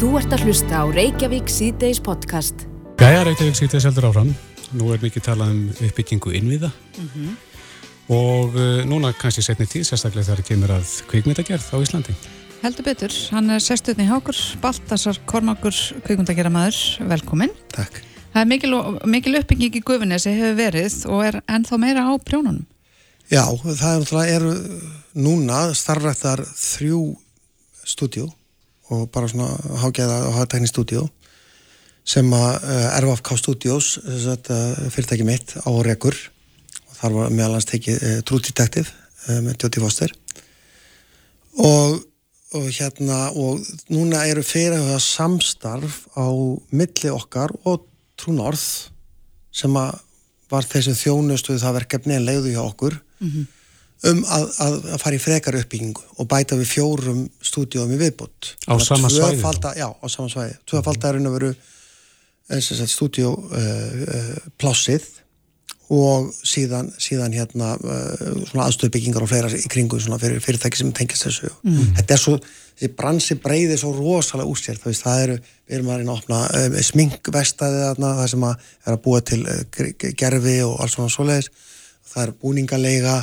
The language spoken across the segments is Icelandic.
Þú ert að hlusta á Reykjavík síðdeis podcast. Gæja Reykjavík síðdeis heldur áfram. Nú er mikið talað um uppbyggingu innviða mm -hmm. og uh, núna kannski setni tíð, sérstaklega það kemur að kvikmyndagerð á Íslandi. Heldur betur, hann er sérstuðni Hákur, Baltasar Kormákur, kvikmyndagerðamæður, velkomin. Takk. Það er mikil, mikil uppbygging í Guðunnesi hefur verið og er ennþá meira á prjónunum. Já, það er, eru núna starfrættar þrjú stúdjó og bara svona hágeða og hátækni stúdjó sem að uh, RFK Studios uh, fyrirtæki mitt á Rekur. Og þar var meðalans tekið uh, True Detective með Jóti Foster. Og, og hérna og núna eru fyrir það samstarf á milli okkar og True North sem að var þessi þjónustu það verkefni en leiðu hjá okkur. Mm -hmm um að, að, að fara í frekar uppbyggingu og bæta við fjórum stúdíum í viðbútt á sama svæði já, á sama svæði. Tvöfaldar er að veru stúdíu uh, uh, plássið og síðan, síðan hérna uh, aðstöðbyggingar og fleira í kringu fyrir fyrirtæki sem tengist þessu. Mm. þetta er svo, þessi bransi breyði svo rosalega úr sér, það, eru við erum að reyna að opna um, sminkvestæði það sem að er að búa til uh, gerfi og alls svona svoleiðis. Það er búningalega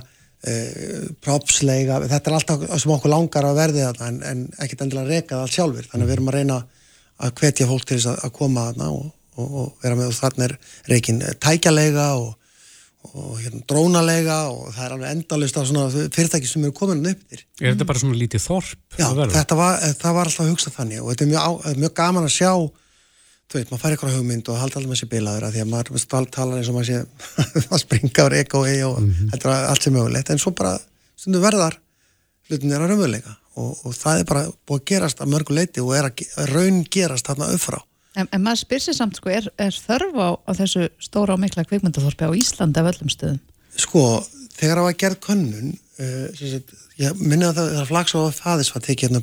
Uh, propslega, þetta er alltaf sem okkur langar að verði þarna en, en ekkert endilega rekað allt sjálfur, þannig að við erum að reyna að hvetja fólk til þess að, að koma þarna og, og, og vera með og þarna er reikin tækjalega og, og hérna, drónalega og það er alveg endalust af svona fyrirtæki sem eru komin upp þér. Er þetta bara svona lítið þorp? Já, þetta var, það var alltaf að hugsa þannig og þetta er mjög, mjög gaman að sjá þú veit, maður fær eitthvað hugmynd og halda alltaf með sér bilaður að því að maður talar eins og maður sé að springa á ekoi og mm -hmm. þetta er allt sem mögulegt en svo bara stundu verðar hlutin er að raunveruleika og, og það er bara búið að gerast að mörgu leiti og er að, raun gerast þarna upp frá En, en maður spyr sér samt, sko, er, er þörf á, á þessu stóra og mikla kvikmyndathorfi á Íslandi af öllum stöðum? Sko, þegar það var gerð könnun uh, sagt, ég minna að það, það flags á aðeins var tekið hérna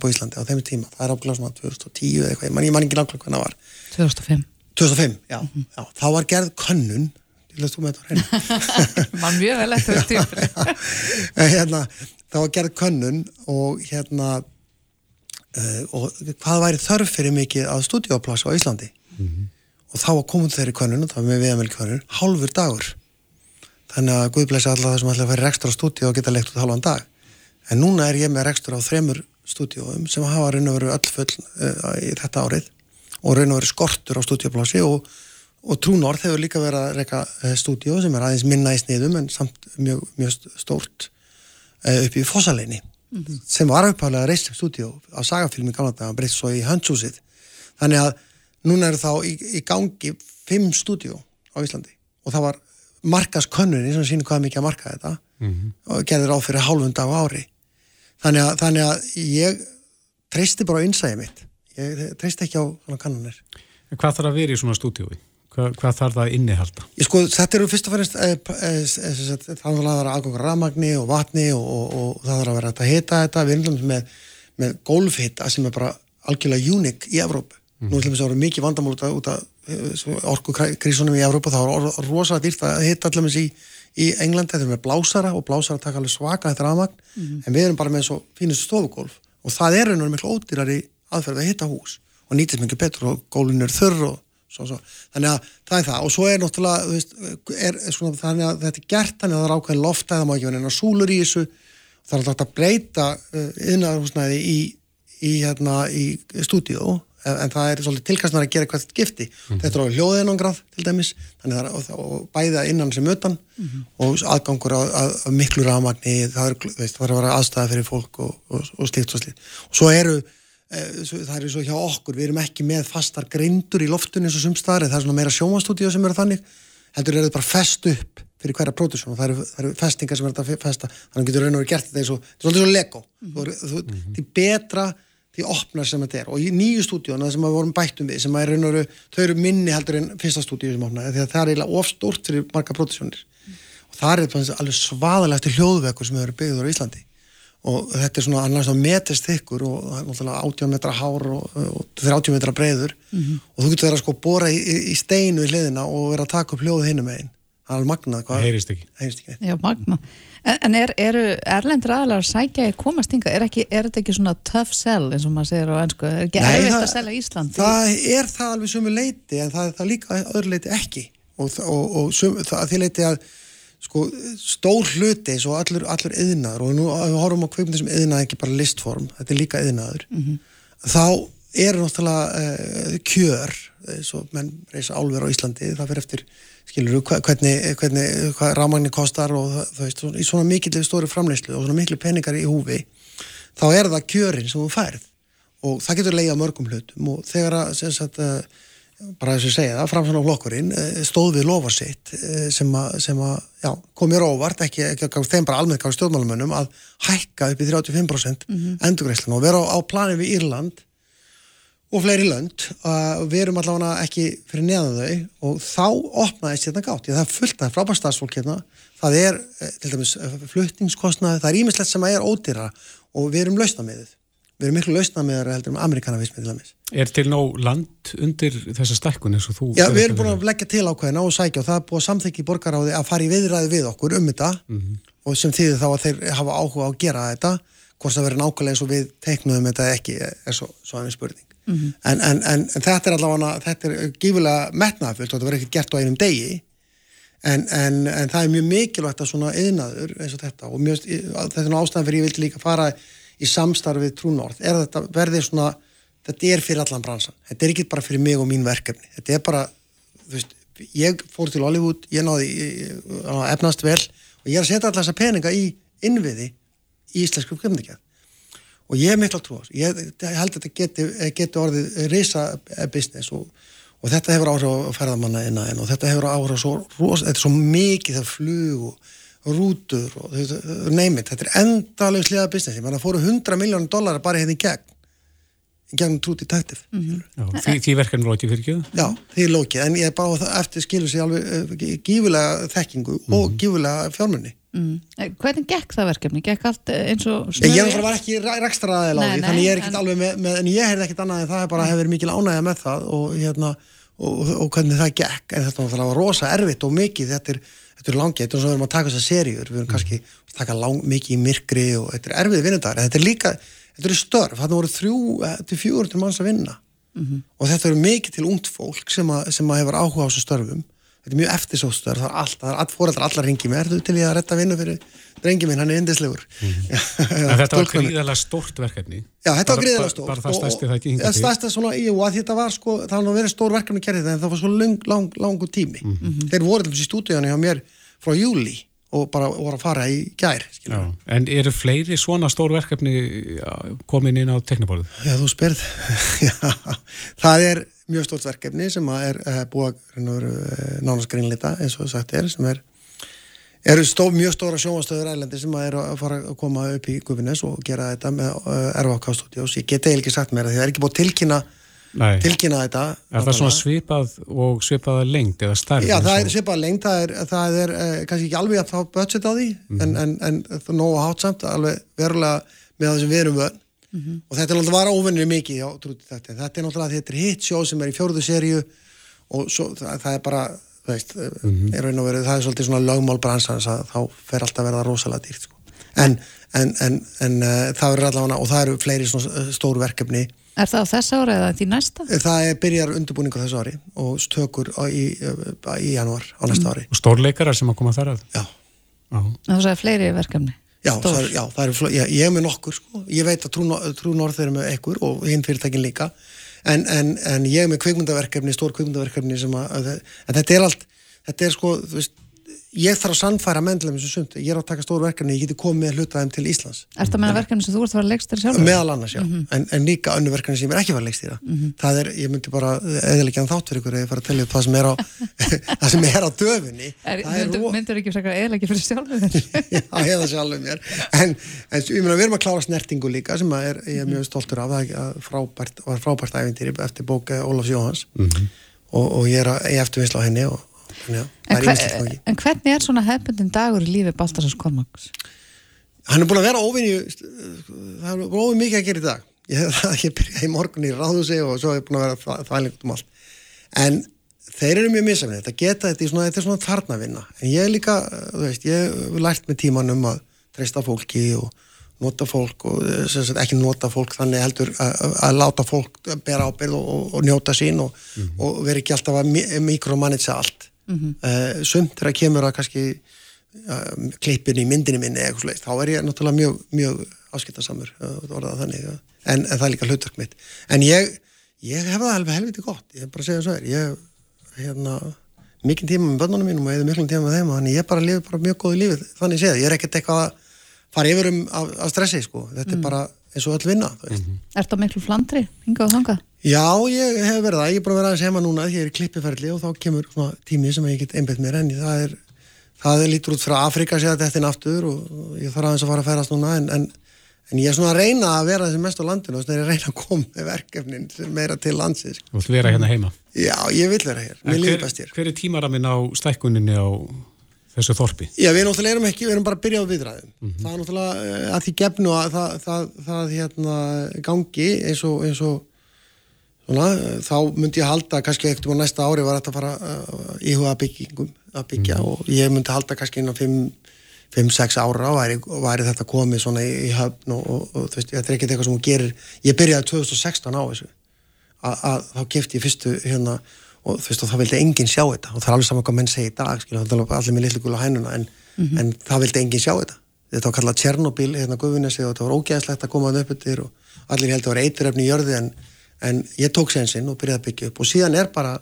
upp á Íslandi á þeim tíma, það er ákveðlega svona 2010 eða eitthvað, ég man ekki nákvæmlega hvernig það var 2005 2005, já, mm -hmm. já, þá var gerð könnun mann mjög vel eftir þetta hérna, þá var gerð könnun og hérna uh, og hvað væri þörf fyrir mikið að stúdíóplasa á Íslandi? Mm -hmm. og þá komum þeirri könnun þá með VML könnun, hálfur dagur. Þannig að Guðblæsi alltaf það sem ætla að færi rekstur á stúdíó og geta leikt út halvan dag. En núna er ég með rekstur á þremur stúdíóum sem hafa raun og veru öll full uh, í þetta árið og raun og veru skortur á stúdíoplási og, og Trúnord hefur líka verið að reyka eh, stúdíu sem er aðeins minna í sniðum en samt mjög, mjög stórt eh, upp í Fossaleini mm -hmm. sem var uppháðlega reist stúdíu á sagafilmi kannada og breytt svo í Hönshúsið þannig að núna eru þá í, í gangi fimm stúdíu á Íslandi og það var markaskönnunni sem sínur hvaða mikið að marka þetta mm -hmm. og gerðir á fyrir hálfund af ári þannig að, þannig að ég treysti bara á innsæði mitt ég treyst ekki á svona kannanir Hvað þarf að vera í svona stúdíói? Hvað, hvað þarf það að innihalda? Ég sko, þetta eru fyrst og færist eh, eh, eh, það þarf að vera aðgangur rafmagni og vatni og, og, og það þarf að vera að hita þetta, við erum með, með golfhita sem er bara algjörlega unik í Evrópu. Mm. Nú ætlum við að vera mikið vandamál út af, út af orkukrísunum í Evrópu, það var rosalega dýrt að hita allir í, í England, þetta er með blásara og blásara taka alveg svaka þetta rafmagn, mm. en við erum bara með svo fínust stofugolf og það er einhvern veginn miklu ódýrari aðferð að hitta hús og nýtist mikið betur og gólun er þurr og svo, svo. þannig að það er það og svo er náttúrulega veist, er, svona, þannig að þetta er gert þannig að það er ákveðin lofta það má ekki vera eina súlur í þessu það er alltaf að breyta yðnaðarhúsnæði uh, í, í, hérna, í stúdíu en, en það er svolítið tilkastnar að gera hvert skipti mm -hmm. þetta er á hljóðinangrað til dæmis þannig að það er bæða innan sem utan mm -hmm. og aðgangur að, að, að miklu rafmagni það er, veist, það er að vera aðstæða fyrir fólk og, og, og slíkt og slíkt og svo eru það er eins og hjá okkur, við erum ekki með fastar greindur í loftun eins og sumstaðar það er svona meira sjómanstúdíu sem eru þannig heldur er þetta bara fest upp fyrir hverja pródusjón og það eru, það eru festingar sem er þetta festa þannig að getur raun og verið gert þetta eins og þetta er svolítið svo lego mm -hmm. því betra því opnar sem þetta er og í nýju stúdíuna sem við vorum bættum við sem er raun og verið, þau eru minni heldur en fyrsta stúdíu sem opnaði því að það er eiginlega ofstort fyrir marga pródusjónir mm. og það er alveg svaðalegt hljóðvekkur sem hefur byggður á Íslandi og þetta er svona annars á metist ykkur og náttúrulega 80 metra hár og, og 30 metra breyður mm -hmm. og þú getur verið að sko bóra í, í steinu í hliðina og vera að taka upp hljóðu hinnum einn það er magnað það heyrist ekki, heyrist ekki. Já, magnað En, en er, eru erlendur aðalar að sækja í komast hinga? Er, ekki, er þetta ekki svona tough sell eins og maður segir á ennsku? Er ekki erfitt það- að selja Ísland? Það er það alveg sömu leiti en það er það líka að öðru leiti ekki og, og, og sömu, það að því leiti að sko, stór hluti eins og allur, allur yðnaður og nú ef við horfum á kveikmyndir sem yðnaður ekki bara listform, þetta er líka yðnaður þá er náttúrulega uh, kjör eins og menn reysa álver á Íslandi það fyrir eftir skilur hvernig, hvernig hvað rámagnin kostar og það, veist, í svona mikill stóri framleyslu og svona miklu peningar í húfi þá er það kjörin sem þú færð. Og það getur leiða mörgum hlutum og þegar að sem sagt, uh, bara þess að segja það, framsann á flokkurinn uh, stóð við lofa sitt uh, sem að, sem að já, kom mér óvart, ekki, ekki ekki þeim bara almennt gáði stjórnmálamönnum að hækka upp í 35% mm endurgreislun og vera á, á plani við Írland og fleiri lönd uh, við erum allavega ekki fyrir neðan þau. Og þá opnaðist hérna gátt. Ég það er fullt af frábært starfsfólk hérna. Það er eh, til dæmis eh, fluttingskostnaði það er ímislegt sem er ódýra og við erum lausnamiðið við erum miklu lausnamiðar heldur um amerikanavismi til dæmis. Er til nóg land undir þessa stækkun eins og þú... Já, við erum búin að leggja til ákveðina og sækja og það er búið að samþykja í borgaráði að fara í viðræði við okkur um þetta og sem þýðir þá að þeir hafa áhuga á að gera þetta hvort það verður nákvæmlega eins og við teiknuðum þetta ekki er svo, svo aðeins spurning. En, en, en, en þetta er allavega þetta er gífulega metnaðfullt og þetta verður ekki gert á einum degi. En, en, en það er mjög mikilvægt að svona yðnaður eins og þetta og mjög, þetta er nú ástæðan fyrir ég vildi líka fara í samstarfið trúnord er þetta verði svona þetta er fyrir allan bransan, þetta er ekki bara fyrir mig og mín verkefni, þetta er bara þú veist, ég fór til Hollywood ég náði ég- efnast vel og ég er að setja alltaf þessa peninga í innviði í íslensku kveimdikjað og ég er miklu að trúa ég, held að þetta geti, geti orðið risa business og, og þetta hefur áhrif á ferðamanna innan og þetta hefur áhrif á svo, ros, þetta er svo mikið það flug og rútur og neymit, þetta er endalegu sliða business, ég menna fóru 100 miljónum dólar bara hérna í gegn í gegn True Detective Já, því, því verkefni lóti fyrir ekki Já, því er lókið, en ég er bara eftir skilur sér alveg uh, gífulega þekkingu og gífulega fjármunni. Mm. Eh, Hvernig gekk það verkefni? Gekk allt eh, eins og Ég, ég var ekki rekstra aðeins á Nei, því, nei, þannig ég er ekkert en- alveg með, með, en ég heyrði ekkert annað en það bara hefur mikil ánægja með það og hérna, og, og hvernig það gekk, en þetta var rosa erfitt og mikið, þetta er, þetta er langið, þetta er svo við erum að taka þessar seríur, við erum kannski að taka lang, mikið í myrkri og þetta er erfið vinnudagur, en þetta er líka, þetta eru störf, þarna voru þrjú eh, til fjögur til manns að vinna. Og þetta eru mikið til ungt fólk sem, að, sem að hefur áhuga á þessu störfum þetta er mjög eftirsóstörf, það er allt, það er all, fóreldrar allar ringi mér, þú til ég að retta vinnu fyrir drengi minn, hann er indislegur En þetta var gríðarlega stórt verkefni. Já, þetta var gríðarlega stórt Bara það og- stærsti og- það ekki til. stærsta svona, jú, að þetta var sko það var verið stór verkefni þetta en það var svo lang, lang, langu tími. Mhm. þeir voru til þessi stúdíunni hjá mér frá júli og bara voru að fara í gær En eru fleiri svona stór verkefni já, komin inn á tekniborðu? Já, þú spyrð. Það er mjög stórt verkefni sem að er uh, búið að og veru, uh, nánast grínlita eins og sagt er sem er eru stó, mjög stóra sjónvastöður ælendi sem að eru að fara að koma upp í Gufinnes og gera þetta með uh, RVK Studios ég get eiginlega ekki sagt mér að því það er ekki búið að tilkynna Nei. tilkynna þetta Er það svona svipað og svipaða lengd eða stærð? Já, það er svipað lengt, það er, það er uh, kannski ekki alveg að fá budget á því en, en, en það er nógu hátsamt alveg verulega með það sem við erum vön og þetta er náttúrulega var óvinnir mikið já, trúti þetta, þetta er náttúrulega þetta er hitt sjó sem er í fjórðu seríu og svo, það, það er bara þú veist, er raun og verið, það er svolítið svona lögmál bransans að þá fer alltaf að verða rosalega dýrt sko. en, en, en, en uh, það verður allavega og það eru fleiri svona uh, stór verkefni Er það á þess ára eða því næsta? það er byrjar undirbúningu þessu ári og stökur á, í, í janúar á næsta ári Og stórleikarar sem að koma þar að? já Já. Það sagði fleiri verkefni. Já, það er, já, það er, fl- ég, er með nokkur sko. ég veit að Trú, trú Norð er með ekkur og hinn fyrirtækin líka en, en, en ég er með kvikmyndaverkefni, stór kvikmyndaverkefni sem að, að þetta er allt, þetta er sko þú veist, ég þarf að sannfæra mennlega eins og sumt, ég er að taka stór verkefni, ég geti komið með hlutaðum til Íslands, Er það með verkefni sem þú ert að fara að leikst þér sjálfur? meðal annars já. En, en líka önnu verkefni sem er ekki var leikstýra. Það er, ég myndi bara eðilegja þátt fyrir ykkur eða ég fara að tellja upp það sem er á það sem er á döfunni Er, Það er myndur, ro- myndur ekki frekar eða ekki fyrir sjálfur þér? Já, hefða sjálfum mér. En, en ég meina, við erum að klára snertingu líka sem að er, ég er mjög stoltur af. Það að frábært, var frábært æfintýri eftir bók eh, Jóhans og, og ég er að ég En, er hver, en hvernig er svona hefbundin dagur í lífi Baltasars Kormáks? hann er búin að vera óvinni það er búin óvinni mikið að gera í dag. Ég, ég byrjaði í morgun í ráðhúsi og svo er búin að vera þvælingt um allt. En þeir eru mjög misafnið, þetta geta þetta, svona, þetta er svona þarnavinna, en ég er líka þú veist, ég hef lært með tímanum að treysta fólki og nota fólk og sagt, ekki nota fólk þannig heldur að, að láta fólk bera ábyrð og, og, og njóta sín og, mm -hmm. og veri ekki alltaf að mikromanitsa allt mm -hmm. uh, sumt er að kemur að kannski uh, klippin í myndinni minni eða eitthvað slúið, þá er ég náttúrulega mjög, mjög áskiptarsamur uh, þannig, en, en það er líka hlutverk mitt en ég, ég hef það alveg helviti gott ég hef bara segjað svo er ég hérna mikið tíma með börnunum mínum og eða miklum tíma með þeim og þannig ég bara lifi bara mjög góðu lífið þannig séð, ég er ekkert eitthvað að fara yfir um af, af stressi sko, þetta mm. er bara eins og öll vinna mm -hmm. Er þetta miklu flandri, hinga og þanga? Já, ég hef verið það, ég er bara verið aðeins heima núna ég er í klippiferðli og þá kemur svona tími sem ég get einbætt mér enni það er, það er lítur út frá Afrika séða þetta inn aftur og ég þarf aðeins að fara að ferast núna en, en, en ég er svona að reyna að vera þessi mest á landinu og svona að reyna að koma með verkefnin meira til landsins Þú vilt vera hérna heima? Já, ég vil vera hér, mér líður best hér Hver er tímaramin á stækkuninni á þessu þorpi? Já, við náttúrulega erum ekki, við erum bara að byrja á viðræðum. Mm -hmm. Það er náttúrulega eh, að því gefnu að það, það, það hérna, gangi eins og, eins og svona, þá myndi ég halda kannski um á næsta ári var þetta að fara uh, íhuga byggingum að byggja mm. og ég myndi halda kannski innan 5-6 ára væri, væri þetta komið svona í, í höfn og, og, og þú veist, þetta er ekkert eitthvað sem hún gerir. Ég byrjaði 2016 á þessu að, að þá kefti ég fyrstu hérna og þú veist og það vildi enginn sjá þetta. Og það er alveg saman hvað menn segir í dag skilja, það er allir með lillu gula hænuna en, mm -hmm. en það vildi enginn sjá þetta. Þetta var kallað Tjernobyl hérna Guðvinnesi og þetta var ógæðslegt að koma upp yfir og allir held að það var eituröfni í jörði en, en ég tók sénsinn og byrjaði að byggja upp og síðan er bara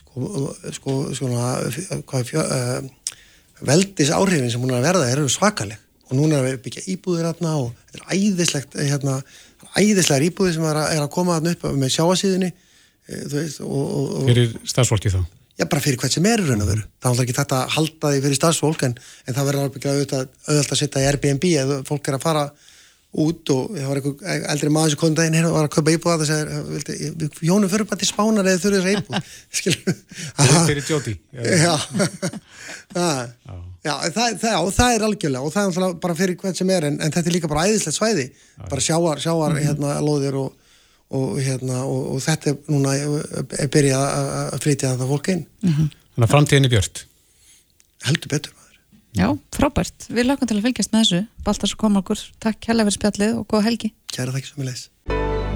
sko, sko svona hvað, fjö, uh, veldis áhrifin sem hún er að verða eru svakaleg og núna er að byggja íbúðir hérna og þetta er æðislegt hérna, æðislegar íbúðir sem er að, er að koma upp með sjáasíðinni Eh, veist, og, og, fyrir starfsfólki þá? Já, bara fyrir hvert sem er raun og veru. Það er ekki þetta að halda því fyrir starfsfólk en, en það verður alveg auðvitað að setja í Airbnb eða fólk er að fara út og það var einhver eldri maður sem kom daginn hérna og var að köpa íbúða það segir, hjónum fyrir bara til spánar eða þurfið þessar íbúð. Fyrir djóti já, já. Það, það, það er algjörlega og það er bara fyrir hvert sem er en, en þetta er líka bara æðislegt svæði. Bara sjáar, sjáar mhm. hérna lóðir og og, hérna, og, og þetta er núna er byrjað að flytja það fólk inn. -hmm. Þannig að framtíðin er björnt Heldur betur Já, frábært, við lakum til að fylgjast með þessu. Baltas og Komalkur, takk hella fyrir spjallið og góða helgi. Kæra þakki svo mjög leis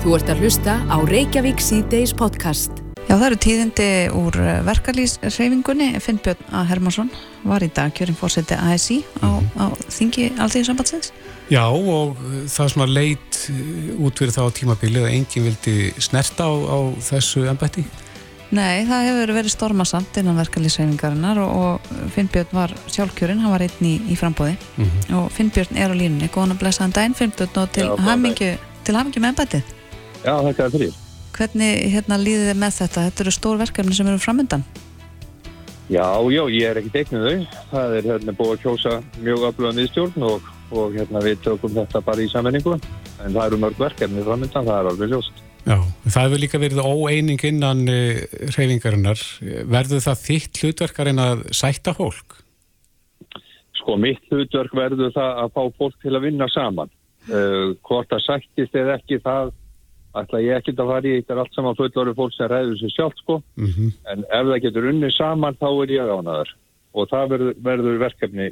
Þú ert að hlusta á Reykjavík C-Days podcast. Já, það eru tíðindi úr verkalýsreifingunni Finnbjörn A. Hermansson var í dag kjöring fórseti ASI á, mm -hmm. á þingi alltíðisambatsins Já og það sem að leit út fyrir þá tímabilið að enginn vildi snerta á, á þessu ennbætti? Nei, það hefur verið stormasamt innan verkefliðsreifingarinnar og, og Finnbjörn var sjálfkjörinn, hann var einn í, í frambóði mm -hmm. og Finnbjörn er á línunni, góðan að blessa hann dæn Finnbjörn og til hafmyggju með ennbættið. Já, það er fyrir. Hvernig hérna, líðið þið með þetta? Þetta eru stór verkefni sem eru framöndan. Já, já, ég er ekki teiknið þau. Það er hérna búið að kjósa mjög aflöðan viðstjórn og og hérna við tökum þetta bara í sammenningu en það eru mörg verkefni framöndan, það er alveg ljóst. Já, það hefur líka verið óeining innan eh, reyfingarinnar. Verður það þitt hlutverkarinn að sætta fólk? Sko, mitt hlutverk verður það að fá fólk til að vinna saman. Uh, hvort það sættist eða ekki, það ætla ég ekki að fara í þetta er allt saman fullorðu fólk sem ræður sér sjálf, sko. Mm -hmm. En ef það getur unni saman, þá er ég ánaður. Og það verður, verður verkefni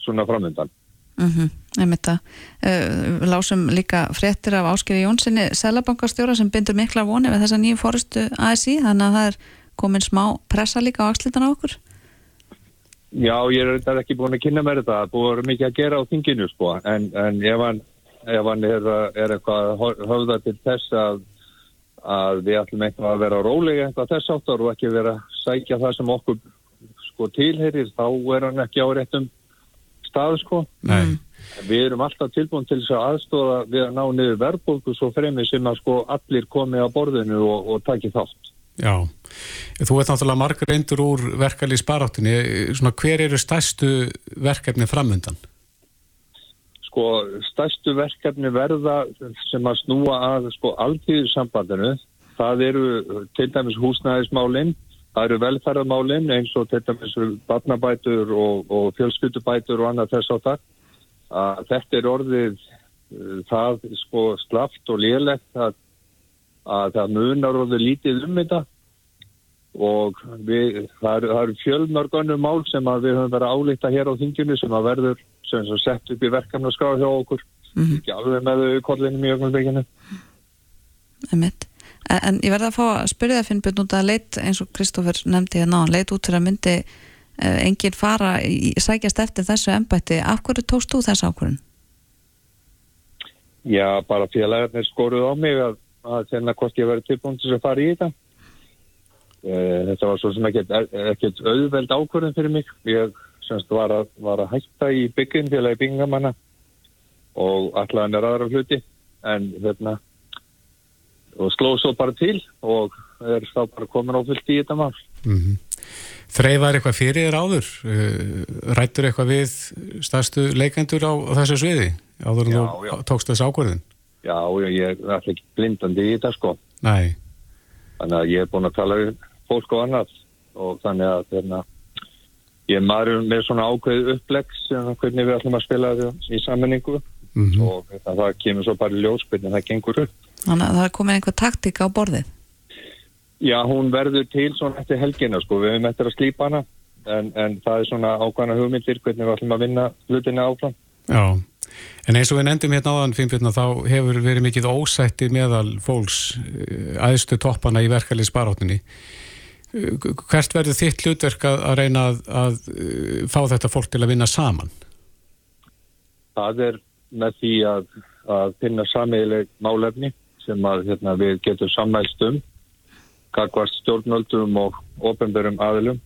svona framöndan. Mm -hmm, uh, lásum líka fréttir af Áskeri Jónssoni selabankastjóra sem bindur mikla voni við þessa nýju fórustu ASI þannig að það er komin smá pressa líka á axlitan á okkur. Já, ég er ekki búin að kynna mér þetta, búið mikið að gera á þinginu sko, en, en ef hann, ef hann er, er eitthvað höfða til þess að, að við ætlum eitthvað að vera rólega eitthvað þess áttar og ekki vera sækja það sem okkur sko tilherir, þá er hann ekki á réttum stað sko. Mm. Við erum alltaf tilbúin til þess að aðstóða við að ná niður verðbólku svo fremið sem að sko allir komi á borðinu og, og taki þátt. Já, þú veit náttúrulega margur reyndur úr verkefni í sparáttinni. Svona hver eru stærstu verkefni framöndan? Sko stærstu verkefni verða sem að snúa að sko alltíðsambandinu. Það eru til dæmis húsnæðismálinn Það eru velferðarmálinn eins og til dæmis barnabætur og, og fjölskyldubætur og annað þess á það. Þetta er orðið uh, það sko slaft og lélegt að, að það munar orðið lítið um þetta og við, það eru, það eru fjölmörg önnur mál sem við höfum verið að álíta hér á þingjunu sem að verður sem sem sett upp í verkefna skrá hjá okkur Mhm. ekki alveg með þau kollinum í ögnumbygginu Einmitt. En, en ég verði að fá að spyrja það Finnbjörn út að leit eins og Kristófur nefndi hérna á, leit út fyrir að myndi uh, enginn fara sækjast eftir þessu embætti. Af hverju tókst þú þess ákvörðun? Já, bara félagarnir skoruð á mig að, að þennan hvort ég verið tilbúin til að fara í þetta. Eh, Þetta var svo sem ekkert, ekkert auðveld ákvörðin fyrir mig. Ég semst var að, var að hætta í byggin, félagi byggingamanna og allan er aðra hluti en hérna og sló svo bara til og er þá bara komin á fullt í þetta mál. Mm Þreifar eitthvað fyrir þér áður? Uh, Rættur eitthvað við stærstu leikendur á, á þessu sviði? Áður en Já, þú já. tókst þessu ákvörðin? Já, ég ég er ekki blindandi í þetta sko. Nei. Þannig að ég er búin að tala við fólk og annað og þannig að hérna, ég er maður með svona ákveð upplegg sem hvernig við ætlum að spila í sammenningu Mm og hérna, það kemur svo bara í ljós hvernig það gengur upp. Þannig að það er komin einhver taktík á borðið. Já, hún verður til svona eftir helgina sko, við höfum eftir að slípa hana en, en það er svona ákvæmna hugmyndir hvernig við ætlum að vinna hlutina áfram. Já. En eins og við nefndum hérna áðan, Finnbjörn, þá hefur verið mikið ósætti meðal fólks uh, æðstu toppana í verkalið sparóttinni. Hvert verður þitt hlutverk að, að reyna að, að uh, fá þetta fólk til að vinna saman? Það er með því að, að finna sameigileg málefni sem að hérna, við getum sammælst um kakvart stjórnöldum og ofenbörum aðilum.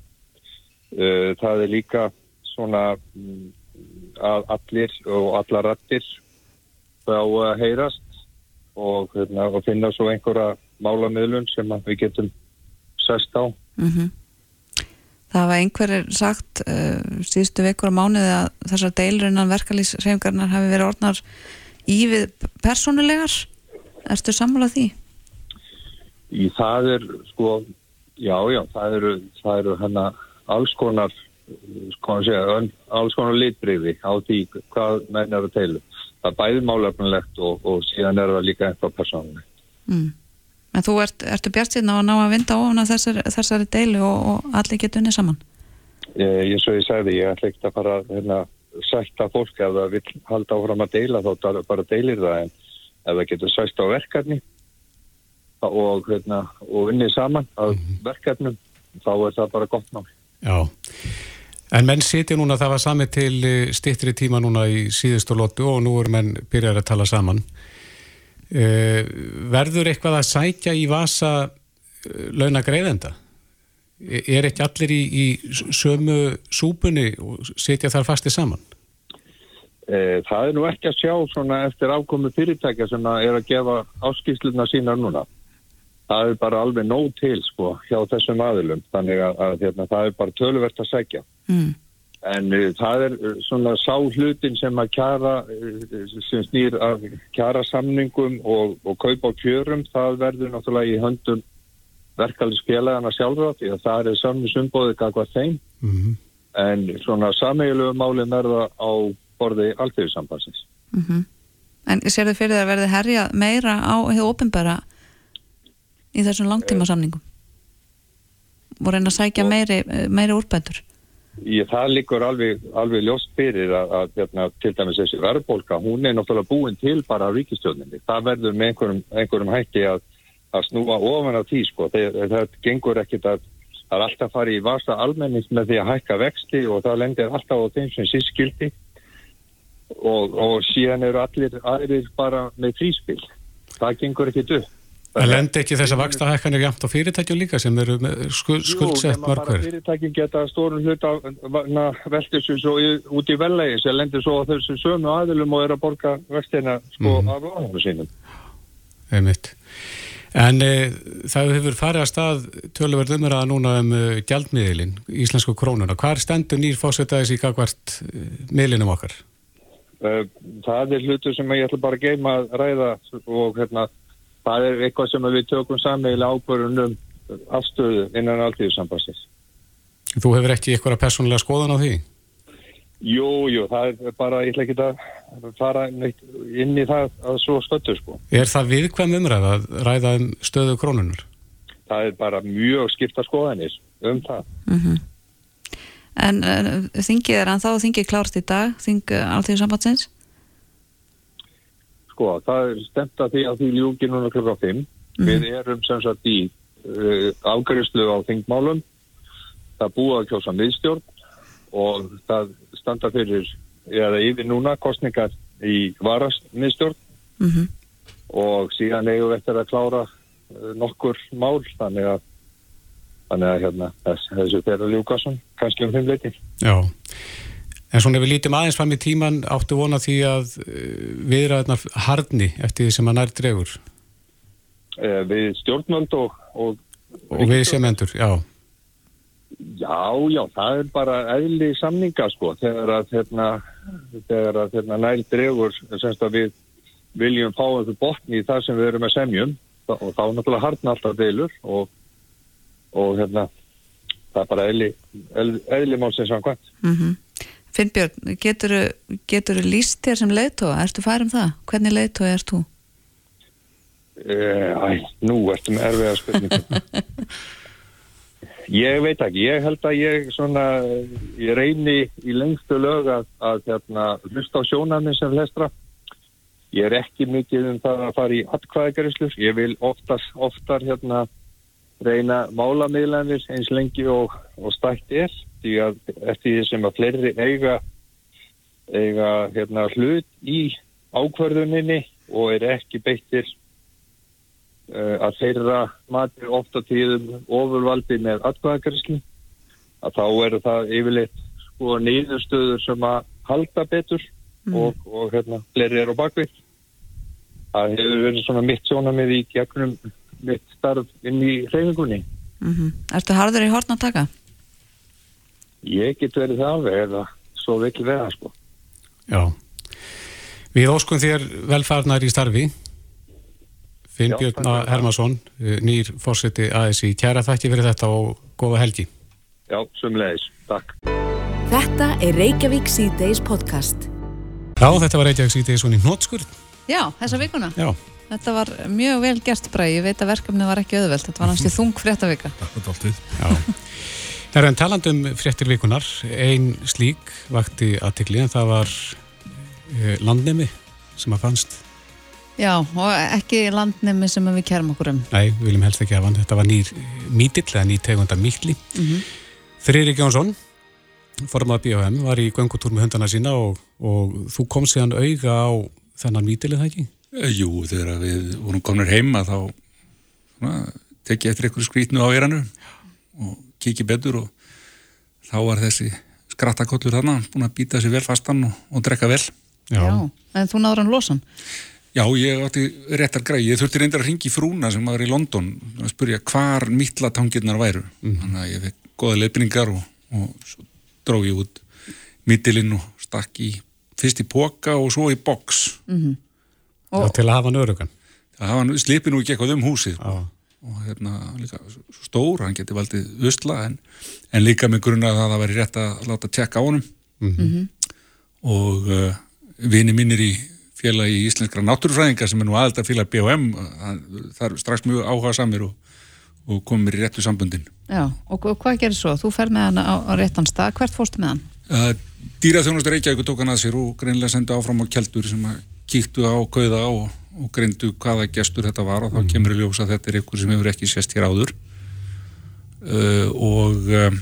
Uh, það er líka svona mm, að allir og alla rættir þá að heyrast og, hérna, og finna svo einhverja málamiðlun sem við getum sest á. Mm Það hafa einhverjir sagt uh, síðustu vekur á mánuði að þessar deilur innan verkalýsreyfingarnar hafi verið orðnar ívið persónulegar. Erstu sammálað því? Í það er sko, já, já, það eru, það eru hérna alls konar, sko að segja, alls konar litbriði á því hvað menn eru að teilu. Það er bæði málefnilegt og, og síðan er það líka eitthvað persónulegt. Mm. En þú ert, ertu bjart síðan á að ná að vinda ofan að þessari, þessari deilu og, og allir geta unni saman? Ég, ég svo ég sagði, ég ætla ekki að fara hérna, sætta fólk ef það vil halda áfram að deila þá bara deilir það en ef það getur sæst á verkefni og, hérna, og unnið saman að verkefnum þá er það bara gott nátt. Já. En menn sitja núna, það var sami til stittri tíma núna í síðustu lótu og nú er menn byrjar að tala saman. Uh, verður eitthvað að sækja í vasa uh, launa greiðenda? Er ekki allir í, í sömu súpunni og sitja þar fasti saman? Eh, Það er nú ekki að sjá svona eftir afkomu fyrirtækja sem að er að gefa áskýsluna sínar núna. Það er bara alveg nóg til sko hjá þessum aðilum. Þannig að, að hérna, það er bara töluvert að segja. Mm. En uh, það er uh, svona sá hlutin sem að kjara, sem snýr að kjara samningum og, og kaupa á kjörum, það verður náttúrulega í höndum verkefælisfélagana sjálfra því að það er samningsumbóðið kakvað þeim. Mm En svona sameigilegu málin verða á borði alltíðusambansins. Mm En sér þið fyrir það að verði herja meira á hefur opinbera í þessum langtíma samningum? Og reyna að sækja meiri, meiri úrbætur? Ég, það liggur alveg, alveg ljóst fyrir að, að hérna, til dæmis þessi verðbólka, hún er náttúrulega búin til bara á ríkistjóninni. Það verður með einhverjum, einhverjum hætti að, að snúa ofan af því sko. Það, það gengur ekkit að það er alltaf farið í vasa almennings með því að hækka vexti og það lendir alltaf á þeim sem síst skildi og, og síðan eru allir aðrir bara með fríspil. Það gengur ekkit upp. En lendi ekki þess að vaksta hækkanir jæmt á fyrirtækjum líka sem eru skuldsett Jú, nema bara margver? fyrirtækin geta stórum hlut af veldur sem svo út í vellegin sem lendur svo á þessu sömu aðilum og er að borga vextina sko Mhm. af lónum sínum. Einmitt. En e, það hefur farið að stað tölverð umræða núna um e, gjaldmiðilin, íslensku krónuna. Hvar stendur nýr fósetaðis í gagvart e, miðlinum okkar? Uh, Það er hlutur sem ég ætla bara að geima að ræða og hérna, það er eitthvað sem við tökum sammeila ákvörðunum afstöðu innan alltíðusambassins. Þú hefur ekki eitthvað persónulega skoðan á því? Jú, jú, það er bara, ég ætla ekki að fara neitt inn í það að svo stöttu sko. Er það viðkvæm umræða að ræða um stöðu krónunar? það er bara mjög skipta skoðanir um það. En uh, þingið er hann þá þingið klárt í dag, þing alltíðu sambandsins? Sko, það er stemt að því að því ljúki núna klukka 5. Við erum sem sagt í uh, afgærislu á þingmálum. Það búið að kjósa miðstjórn og það standa fyrir, eða yfir núna, kostningar í varast miðstjórn Mm og síðan eigum við eftir að klára uh, nokkur mál, þannig að þannig að hérna, þess, þessu fyrir ljúkason, kannski um fimm leiti. Já, en svona ef við lítum aðeins fram í tíman áttu vona því að viðræðnar harni eftir því sem að nær dregur? Uh, við stjórnvöld og, og og við sem endur, já, Já, já, það er bara eðli samninga sko, þegar að hérna, þegar að hérna næl dregur semst að við viljum fá einhver botni í það sem við erum að semjum og þá náttúrulega harna alltaf deilur og, og hérna það er bara eðli, eðli, eðli málsins samkvæmt. -hmm. Finnbjörn, getur þú líst þér sem leiðtóa? Ertu færum það? Hvernig leiðtóa ert þú? Uh, æ, nú ertu með erfiða spurningu. ég veit ekki, ég held að ég svona, ég reyni í lengstu lög að, að hérna, hlusta á sjónarminn sem flestra. Ég er ekki mikið um það að fara í atkvæðagaríslur. Ég vil oftar, oftar hérna, reyna málamiðlanir eins lengi og, og stætt er því að eftir því sem að fleiri eiga, eiga hérna, hlut í ákvörðuninni og er ekki beittir uh, að þeirra matur ofta tíðum ofurvaldi með atkvæðagaríslu að þá eru það yfirleitt sko nýðustöður sem að halda betur og, og hérna fleiri eru á bakvið. Það hefur verið svona mitt sjónamið í gegnum mitt starf inn í hreyfingunni. Mm Ertu harður í horn að taka? Ég get verið það alveg eða svo vill vera sko. já Við óskum þér velfarnar í starfi Finnbjörn Já, það. Hermansson nýr fórseti ASI, kæra þakki fyrir þetta og góða helgi Já, sumleðis. Takk. Þetta er Reykjavík C-Days podcast. Já, þetta var Reykjavík sítið svona í hnótskurð Já, þessa vikuna. Já, Þetta var mjög vel gert bræði. Ég veit að verkefni var ekki auðvelt. Þetta var náttúrulega þung fréttavika. já Það er enn talandum fréttir vikunar ein slík vakti aðtikli en það var eh, landnemi sem að fannst Já, og ekki landnemi sem við kærum okkur um. Nei, við viljum helst ekki hafa hann. Þetta var nýr mítill eða nýr tegunda mítli. Mm Mhm. -hmm. Þriðrik Jónsson, formað BHM, var í göngutúr með hundana sína og, og þú kom síðan auga á þennan mítill, eða ekki? Eh, Jú, þegar við vorum komnir heima þá svona, tek ég eftir einhverju skrítnu á eiranu og kiki betur og þá var þessi skrattakollur þarna búin að býta sér vel fastan og, og drekka vel. En þú náður hann losan. Já, ég átti réttar græði. Ég þurfti reyndar að ringi frúna sem var í London að spurja hvar mittlatangirnar væru. Þannig að ég fekk goða leifningar og, og svo dró ég út mittilinn og stakk í fyrst í póka og svo í box. Já, til að hafa hann örugan. Það hafa hann slipið nú ekki eitthvað um húsið. Já. og hérna líka svo stór, hann geti valdið usla en, en líka með grunna að það væri rétt að láta tjekka á honum og uh, vini mínir í félagi íslenskra náttúrufræðinga sem er nú aðeldar félag BHM hann- það er strax mjög áhuga samir og, og komir í réttu sambundin Já, og og hvað gerir svo? Þú fer með hann á, á réttan stað. Hvert fórstu með hann? uh, Dýraþjónustur Reykjavík tók hann að sér og greinlega sendu áfram á keldur sem að kíktu á kauða og, og greindu hvaða gestur þetta var og þá kemur í ljós að þetta er ykkur sem hefur ekki sést hér áður uh, og um,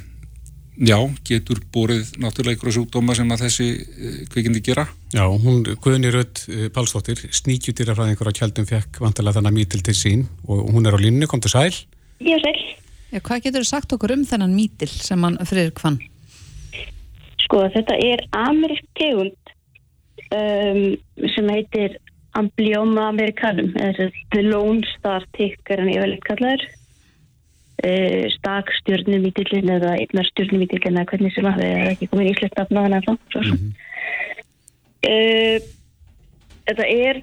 já, getur borið náttúrulega ykkur sjúkdóma sem að þessi uh, kvikindi gera Já, hún, Guðni Rödd Pálsdóttir, sníkjutýrafræðingur á Kjaldum fekk vantilega þannig mítil til sín og hún er á línni, kom til sæl. Ég sæl. Já, hvað getur þú sagt okkur um þennan mítil sem hann fyrir kvann? Sko, þetta er amerísk tegund um, sem heitir Amblyoma americanum, eða The Lone Star Tick er hann yfirleitt kallaður. Uh, stak stjörnumítillin eða einnar stjörnumítillin eða hvernig sem að það er ekki komin íslegt af náðan en þá. Uh, þetta er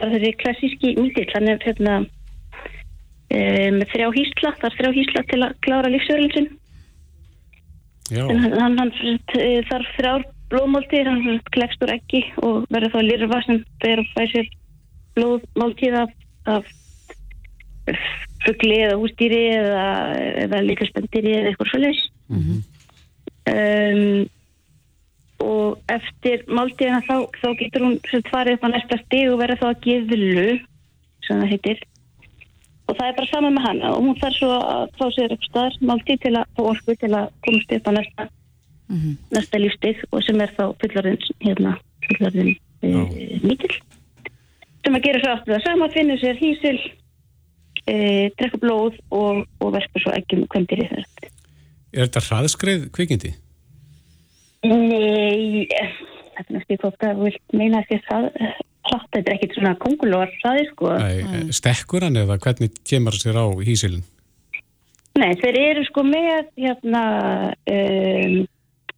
bara þessi klassíski mítill, hann er hérna uh, með þrjá hýsla, það er þrjá hýsla til að klára lífsverðin sinn. Já, En hann, hann, eh, þarf þrjár blóðmáltíðir, hann klekst úr ekki og verður þá lirfa sem og fæ sér blóðmáltíð af, af fuggli eða hústýri eða, eða líka spendýri eða eitthvað svolítið um, og eftir máltíðina þá, þá getur hún farið upp á næsta stig og verður þá að geðlu sem það heitir og það er bara saman með hana og hún þarf svo að fá sér upp staðar máltíð til að fá orku til að komast upp á næsta næsta lífstig og sem er þá fullarinn hérna, fullarinn uh, mítil sem að gera svo aftur það sama, finnur sér hísil uh, drekka blóð og, og verka svo ekki með kvöndir í þess Er þetta hraðskreið kvikindi? Nei, eh, þetta er næstu hvort að vilt meina að það hratt, þetta er ekkit svona kongulóar hraði sko. Nei, stekkur hann eða hvernig kemur sér á hísilin? Nei, þeir eru sko með hérna um,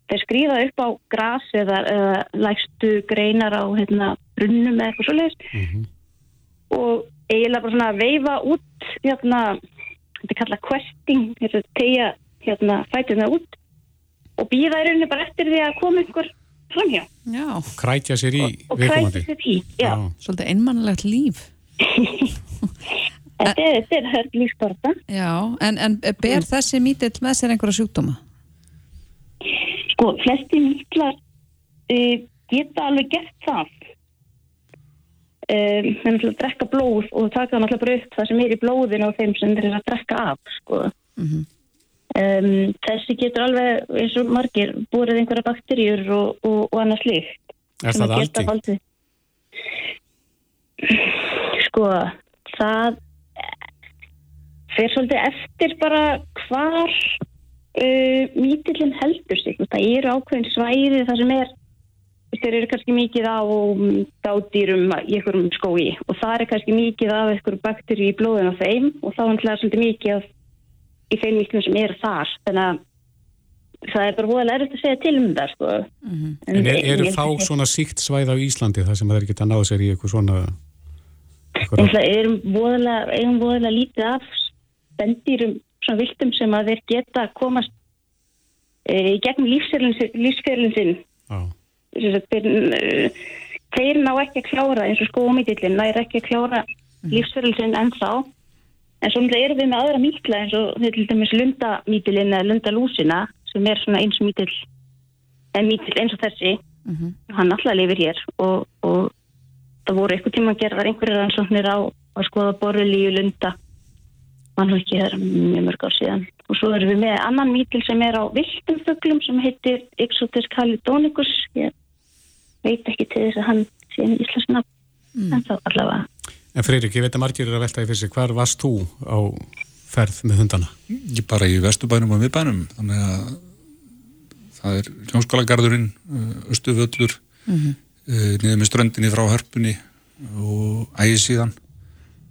þeir skrýða upp á gras eða, eða lægstu greinar á hérna brunnum eða eitthvað svoleiðis og eiginlega bara svona að veifa út hérna, þetta er kallað questing, þetta er tegja hérna fætuna út og býða í rauninni bara eftir því að koma ykkur framhjá Já, Krætja sér í og viðkomandi? kræti sér í, já. svolítið einmannlegt líf. Þetta er, er hörg lífsborta. Já, en, en ber þessi mítill með sér einhverja sjúkdóma? Sko, flesti mítlar uh, geta alveg gert það. Um, þeir náttúrulega að drekka blóð og taka náttúrulega bara upp það sem er í blóðinu á þeim sem þeir eru að drekka af, sko. Um, þessi getur alveg, eins og margir, búrið einhverja bakteríur og, og, og annars líkt. Er það algengt? Sko, það fer svolítið eftir bara hvar uh, mítillin heldur sig. Það eru ákveðin svæði þar sem er þeir eru kannski mikið á um, dádýrum í einhverjum skói og það er kannski mikið af einhverjum bakteri í blóðinu á þeim og þá er svolítið mikið af í þeim mítlum sem eru þar þannig að það er bara voðalega erfitt að segja til um það sko. En er, eru ég- fá svona síkt svæð á Íslandi þar sem þeir geta náðu sér í eitthvað svona En eitthvað, það eigum voðalega lítið af spendýrum, svona viltum sem að þeir geta komast e, í gegnum lífsferðin sinn. Að Þeir, e, ná ekki að klára eins og skómítillin, nær ekki að klára lífsferðin sinn ennþá. En svo erum við með aðra mítla eins og til dæmis lundamítilin eða lundalúsina sem er svona eins mítill en mítill eins og þessi. Hann alltaf lifir hér og, og það voru eitthvað tíma að gera einhverjar rannsóknir á að skoða borrelíu lunda. Mann og ekki það er mjög mörg ár síðan. Og svo erum við með annan mítil sem er á viltum fuglum sem heitir Exotis calidonicus ég veit ekki til þess að hann sé en íslensna en þá allavega En Freyrik, ég veit að margir eru að velta í fyrir sig, hvar varst þú á ferð með hundana? Ég bara í vesturbænum og miðbænum þannig að það er hljómskólagarðurinn, östuvöllur mm niður með ströndinni frá hörpunni og ægisíðan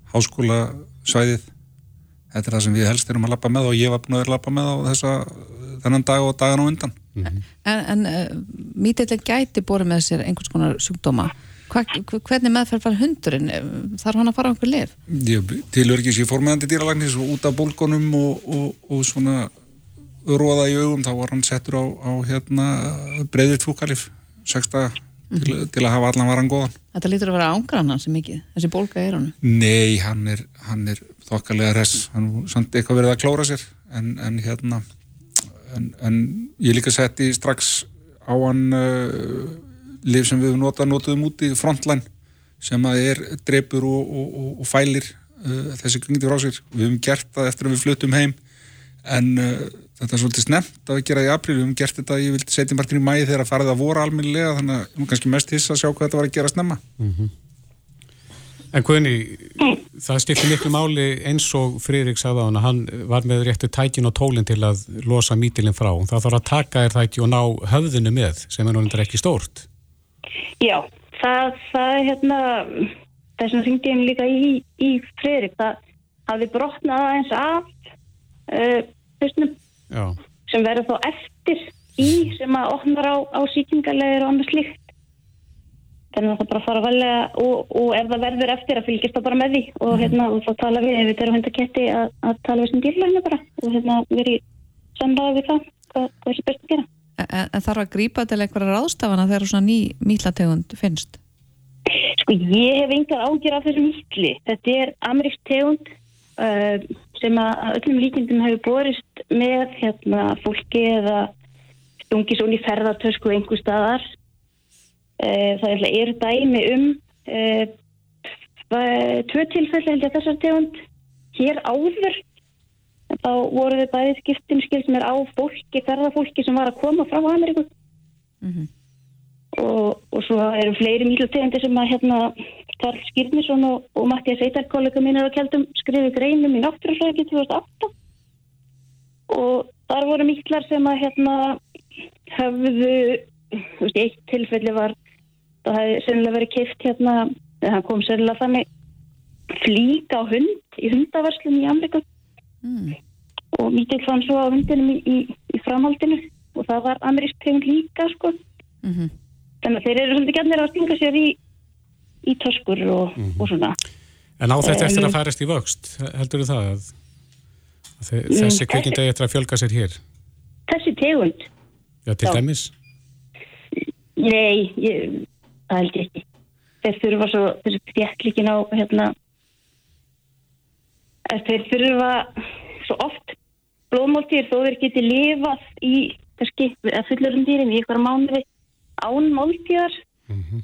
háskólasvæðið þetta er það sem við helst erum að lappa með og ég var búin að lappa með á þessa þennan dag og dagan á undan En, en uh, mítillin gæti borið með sér einhvers konar sjúkdóma. Hva, hvernig meðferð var hundurinn? Þarf hann að fara á einhver ég tilur ekki sér formæðandi dýralagnis og út af bólgunum og, og, og svona róða í augum þá var hann settur á, á hérna breyðið tvúkalif sexta til, til að hafa allan varan góðan Þetta lítur að vera ángrann hans mikið, þessi bólga er hann. Nei, hann er, hann er þokkalega res, hann er samt eitthvað verið að klóra sér en, en hérna en, en ég líka setti strax á hann uh, lif sem við nota, notuðum út í frontline sem að er dreipur og, og, og, og fælir uh, þessi kringdi frá sér. Við höfum gert það eftir að við fluttum heim en uh, þetta er svolítið snemt að gera í april, við höfum gert þetta ég vildi setja margir í mæði þegar að farið að voru alminnilega þannig að er kannski mest hissa að sjá hvað þetta var að gera snemma. En Guðni, það skiptir miklu máli eins og Freyrik sagði á hann að hann var með réttu tækin og tólinn til að losa mítilinn frá. Það þarf að taka þér það ekki og ná höfðinu með sem er náttúrulega ekki stórt. Já, það, það er hérna þess að hringdi ég líka í, í Fredrik, það hafi brotnað aðeins af uh, Já. sem verður þá eftir í sem að opnar á, á sýkingarlegur og annars líkt þannig að það bara fara velja og, og ef það verður eftir að fylgjast það bara með því. Og, hérna, og þá tala við ef við erum hundaketti að, að tala við sem dýrlægna bara. Og hérna, við erum samræða við það hvað, hvað er sér best að gera En, en þarf að grípa til einhverja ráðstafana þegar svona ný mítlategund finnst? Sko ég hef engar ágjör af þessum mítli. Þetta er amerísk tegund uh, sem að öllum líkindum hefur borist með hérna, fólki eða stungis onni ferðartösku einhver staðar. E, það eru dæmi um e, tvö tilfelli held ég þessar tegund hér áður. Þá voru þau bæðið skiptin skilt mér á fólki, ferðarfólki sem var að koma frá Ameríku. Mm -hmm. og, og svo eru fleiri mýlutegundir sem að hérna Karl Skirnisson og, og Mattias Eitar kollega mínir á Kjeldum skrifið greinum í náttúrufræki 2008 og þar voru mýtlar sem að hérna höfðu veist, eitt tilfelli var það hefði sennilega verið keift hérna það kom sennilega þannig flíka á hund í hundavarslunum í Amerika mm. og mýtil fann svo á hundinum í, í, í framhaldinu og það var amerísk tegund líka sko mm -hmm. þannig að þeir eru svolítið gætnir að stinga sér í, í töskur og, mm -hmm. og svona En á þetta eftir að færast í vöxt heldur þú það að, að þessi mm, kvikindi eftir að fjölga sér hér? Þessi tegund Já, til Já. dæmis? Nei, ég, það held ég ekki þeir þurfa svo þessi stjæklikin á hérna þeir þurfa svo oft blóðmáltýr þó þeir geti lifað í kannski að fullurum dýrin í ykkur mánuði án máltíðar. Mm -hmm.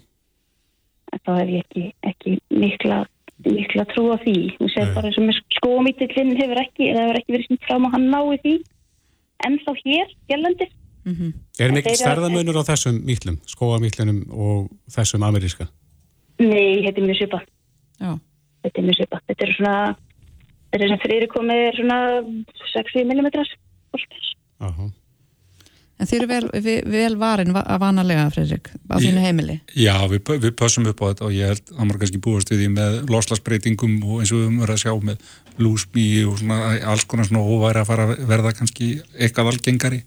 þá hef ég ekki, ekki mikla, mikla trú á því. Og sér bara eins og með skómítillin hefur ekki, eða hefur ekki verið sem frá maður hann nái því. En þá hér, gælandir mm -hmm. Er mikil stærðamönur á þessum mítlum, skóamítlunum og þessum ameríska? Nei, þetta er mjög svipa þetta er mjög svipa þetta er svona, þetta er sem fyrir komið er svona 6 mm Aha. En þið eru vel, vel varin að vanalega, Fredrik, á þínu heimili? Já, við, við passum upp á þetta og ég held að maður kannski búast við því með loslasbreytingum og eins og við höfum verið að sjá með lúsmí og svona alls konar svona óværi að fara að verða kannski eitthvað algengari.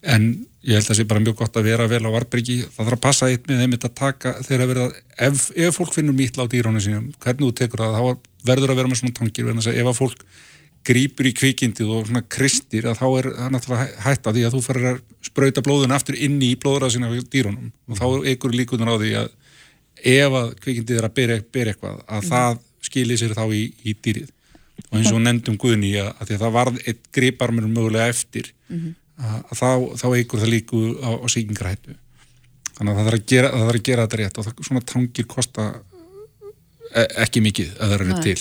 En ég held að það sé bara mjög gott að vera vel á Varbyrgi, það þarf að passa eitt með þeim að taka þegar að verða, ef, ef fólk finnur mítla á dýrónu sínum, hvernig þú tekur það þá verður að vera með svona tangir, ef að fólk grýpur í kvikindið og svona kristir að þá er það náttúrulega hægt að því að þú farir að spröyta blóðun aftur inni í blóðrað sína dýrunum og þá eigur líkunar á því að ef að kvikindið er að byrja, byrja eitthvað að mm. það skilir sér þá í, í dýrið og eins og nefndum Guðni að, að það varð eitt gríparmur mögulega eftir mm -hmm. að, að þá, þá eigur það líku á, á síkingarættu þannig að það þarf að gera, það þarf að gera þetta rétt og það, svona tangir kosta ekki mikið að það eru til.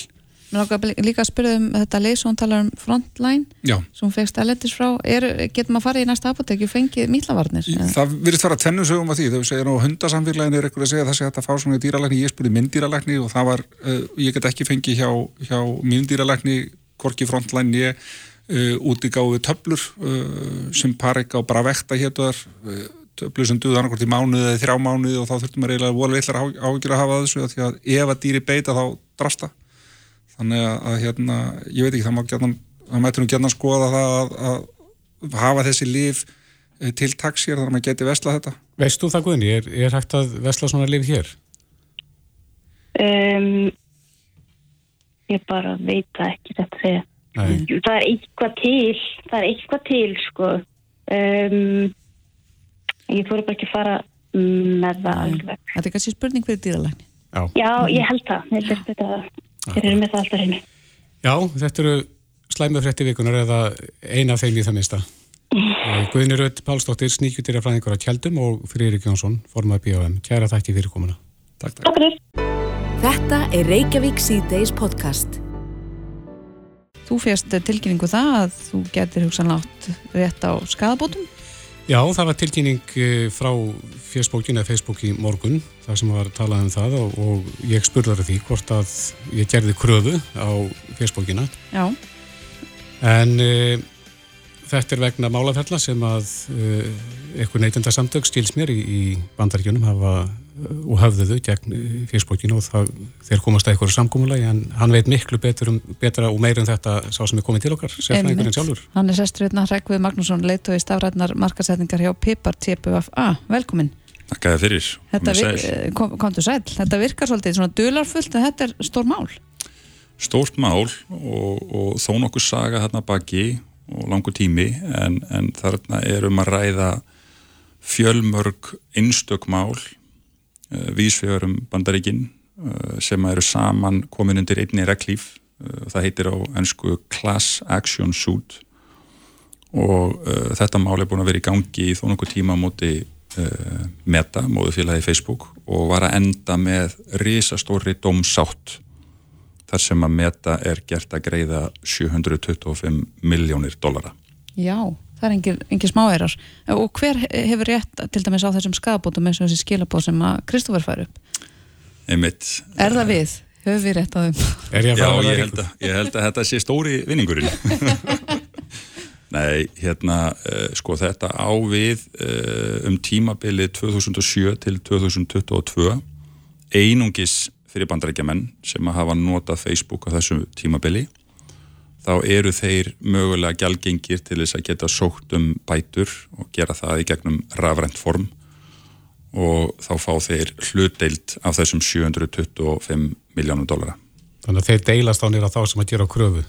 Mér langar líka að spyrja um þetta leys og hún talar um frontline Já. sem fegst aðlendis frá. Er, getur maður að fara í næsta apotek og fengið mítlavarnir? Það virðist fara tennusögum að því. Þau segja nú hundasamfélagin er eitthvað að segja þessi að þetta fá svona dýralækni, ég spurði myndýralækni og það var, uh, ég get ekki fengið hjá, hjá myndýralækni korki frontline ég uh, úti gáði töblur uh, sem parika og bara vekta héttuðar töflur sem duða annarkort í mánuði eða þrjá mánuði og þá þurftum við eiginlega volið eitthvað ágjör að hafa þessu að því að ef að dýri beita þá drasta. Þannig að hérna, ég veit ekki, það má gætna það mættur nú gætna að skoða það að, að hafa þessi líf eh, til taksir þannig að maður geti vesla þetta. Veist þú það Guðni, er, er hægt að vesla svona líf hér? Um, ég bara veit það ekki þetta þegar það er eitthvað til það er eitthvað til sko. Um, ég fór bara ekki að fara með það alveg. Þetta er kannski spurning fyrir dýralækni. Já. Já, ég held það, ég held þetta þeir eru með það alltaf henni Já, þetta eru slæmu frétti vikunar eða eina af þeim í það mista Guðni Rödd Pálsdóttir sníkjutir af fræðingur á Kjeldum og Friðrik Jónsson formað B.O.M. Kæra þætti fyrir komuna. Takk, takk. Þetta er Reykjavík C-Days podcast. Þú férst tilkynningu um það að þú getur hugsanlátt rétt á skadabótum Já, það var tilkynning eh, frá fjöspókin eða Facebook í morgun þar sem var talað um það og, og ég spurðar því hvort að ég gerði kröfu á fjöspókina Já. En e, þetta er vegna málafella sem að e, eitthvað neytenda samtök stils mér í, í bandaríkjunum hafa og hafðuðu gegn fyrstbókinu og það, þeir komast að eitthvað samkómulagi en hann veit miklu betur um, betra og meira en um þetta sá sem er komið til okkar sérfæðingurinn sjálfur. Hann er sesturinn að Rækvið Magnússon leitu í stafrætnar markasetningar hjá Pipar TPFA. Velkomin. Takk að þið fyrir. Vir, kom, komdu sæl. Þetta virkar svolítið svona dularfullt en þetta er stór mál. Stórt mál og, og þó nokkuð saga þarna baki og langu tími en, en þarna er um að ræða fjölmörg einstökmál Eh, vísfjörum bandaríkin eh, sem eru saman komin undir einni reglíf það heitir á ennsku Class Action Suit. Og uh, þetta mál er búin að vera í gangi í þó nokkuð tíma á móti uh, Meta, móðufélagi Facebook og var að enda með risastóri domsátt þar sem að Meta er gert að greiða 725 miljónir dollara. Já, það er engin, engin smáærar og hver hefur rétt til dæmis á þessum skabótum eins og þessi skilabóð sem að Kristófur fær upp? Einmitt. Er það við? Höfum við rétt á þeim? Er ég Já, ég held að, ég held að þetta sé stóri vinningurinn. Nei, hérna, uh, sko þetta á við uh, um tímabilið 2007 til 2022 einungis fyrir bandarækjaman sem að hafa notað Facebook á þessu tímabili þá eru þeir mögulega gjaldgengir til þess að geta sókt um bætur og gera það í gegnum rafrænt form og þá fá þeir hlutdeild af þessum 725 miljónum dólara. Þannig að þeir deilast á nýra þá sem að gera kröfu.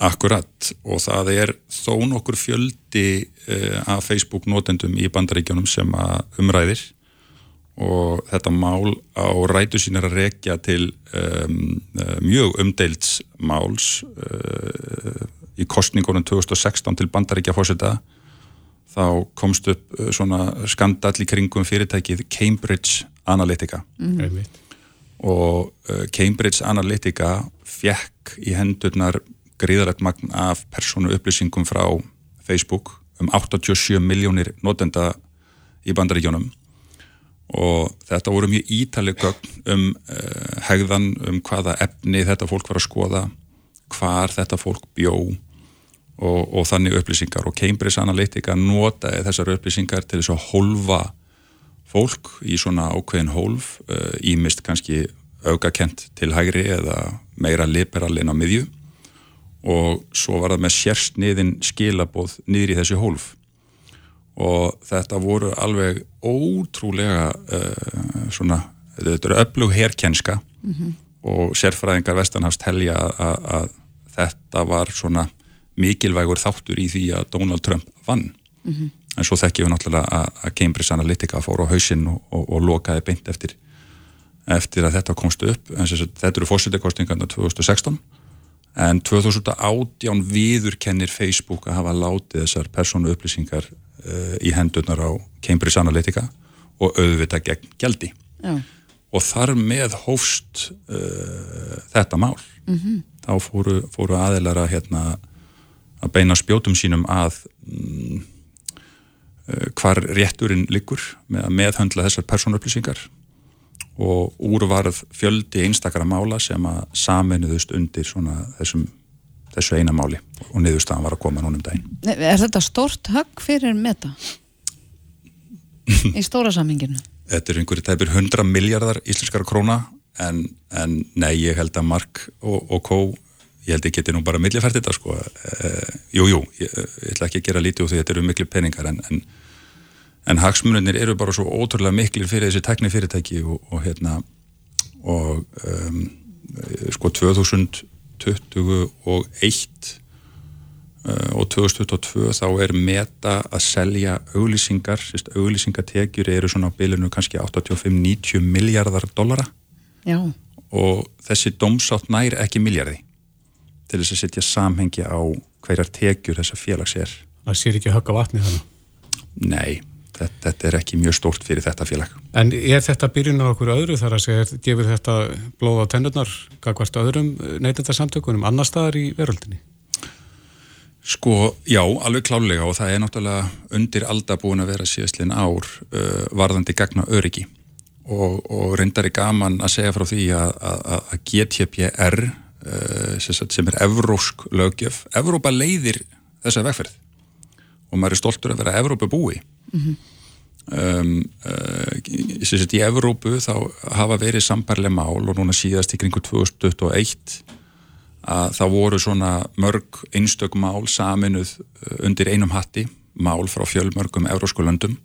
Akkurat og það er þó nokkur fjöldi uh, af Facebook notendum í bandaríkjónum sem að umræðir og þetta mál á rætu sín er að rekja til um, uh, mjög umdeilds máls uh, í kostningunum 2016 til bandaríkja fórseta þá komst upp svona skandall í kringum fyrirtækið Cambridge Analytica. Mm. og Cambridge Analytica fjekk í hendurnar gríðarætt magn af persónu upplýsingum frá Facebook um 87 miljónir notenda í bandaríkjónum og þetta voru mjög ítalið gögn um uh, hegðan, um hvaða efni þetta fólk var að skoða, hvar þetta fólk bjó og, og þannig upplýsingar. Og Cambridge Analytica notaði þessar upplýsingar til þess að holfa fólk í svona ákveðin hólf, uh, ímist kannski augakent til hægri eða meira liberalin á miðju. Og svo var það með sérstniðin skilabóð niður í þessi hólf og þetta voru alveg ótrúlega uh, svona, þetta eru öflug herkenska og sérfræðingar vestanhafst helja að, þetta var svona mikilvægur þáttur í því að Donald Trump vann. En svo þekkjum við náttúrulega að, Cambridge Analytica fór á hausinn og, og, og lokaði beint eftir, eftir að þetta komst upp. En að þetta eru fórsetikostingarna 2016 en 2018 viður kennir Facebook að hafa látið þessar persónu upplýsingar uh, í hendurnar á Cambridge Analytica og auðvita gegn gældi og þar með hófst uh, þetta mál. Mhm. þá fóru, fóru aðeinar að hérna að beina spjótum sínum að mm, uh, hvar rétturinn liggur með að meðhöndla þessar persónuupplýsingar. Og úrvarð fjöldi einstakara mála sem að saminuðust undir svona þessum, þessu eina máli og niðurstaðan var að koma núna um daginn. Er þetta stórt högg fyrir meta? Í stóra saminginu? Þetta er einhverju tæpir 100 miljardar íslenskara króna en, en nei, ég held að Mark og, og Kó, ég held ekki þetta nú bara millifært þetta sko. Uh, jú, jú, ég, ég ætla ekki að gera lítið úr því þetta eru miklu peningar en, en, en hagsmununir eru bara svo ótrúlega miklir fyrir þessi tekni fyrirtæki og, og hérna og um, sko 2021 uh, og 2022 þá er meta að selja auglýsingar, sérst, auglýsingatekjur eru svona á bilinu kannski 85-90 miljardar dollara Já. og þessi domsátt nær ekki miljardi til þess að setja samhengi á hverjar tekjur þessa félags er. Það sér ekki högg á vatni þannig. Nei, þetta, þetta er ekki mjög stórt fyrir þetta félag. En er þetta byrjun á okkur öðru þar að segja, gefur þetta blóð á tennurnar, hvert öðrum neytendarsamtökunum, annar staðar í veröldinni? Sko, já, alveg klálega og það er náttúrulega undir alda búin að vera síðastlinn ár uh, varðandi gagna öryggi og, og reyndar er gaman að segja frá því að, að, að GTPR uh, sem, sagt, sem er evrósk lögjöf, Evrópa leiðir þessa vegferð og maður er stoltur að vera Evrópa búi um, uh, í Evrópu þá hafa verið sambarlega mál og núna síðast í kringu 2021 að það voru svona mörg einstök mál saminuð uh, undir einum hatti, mál frá fjölmörgum euróskulöndum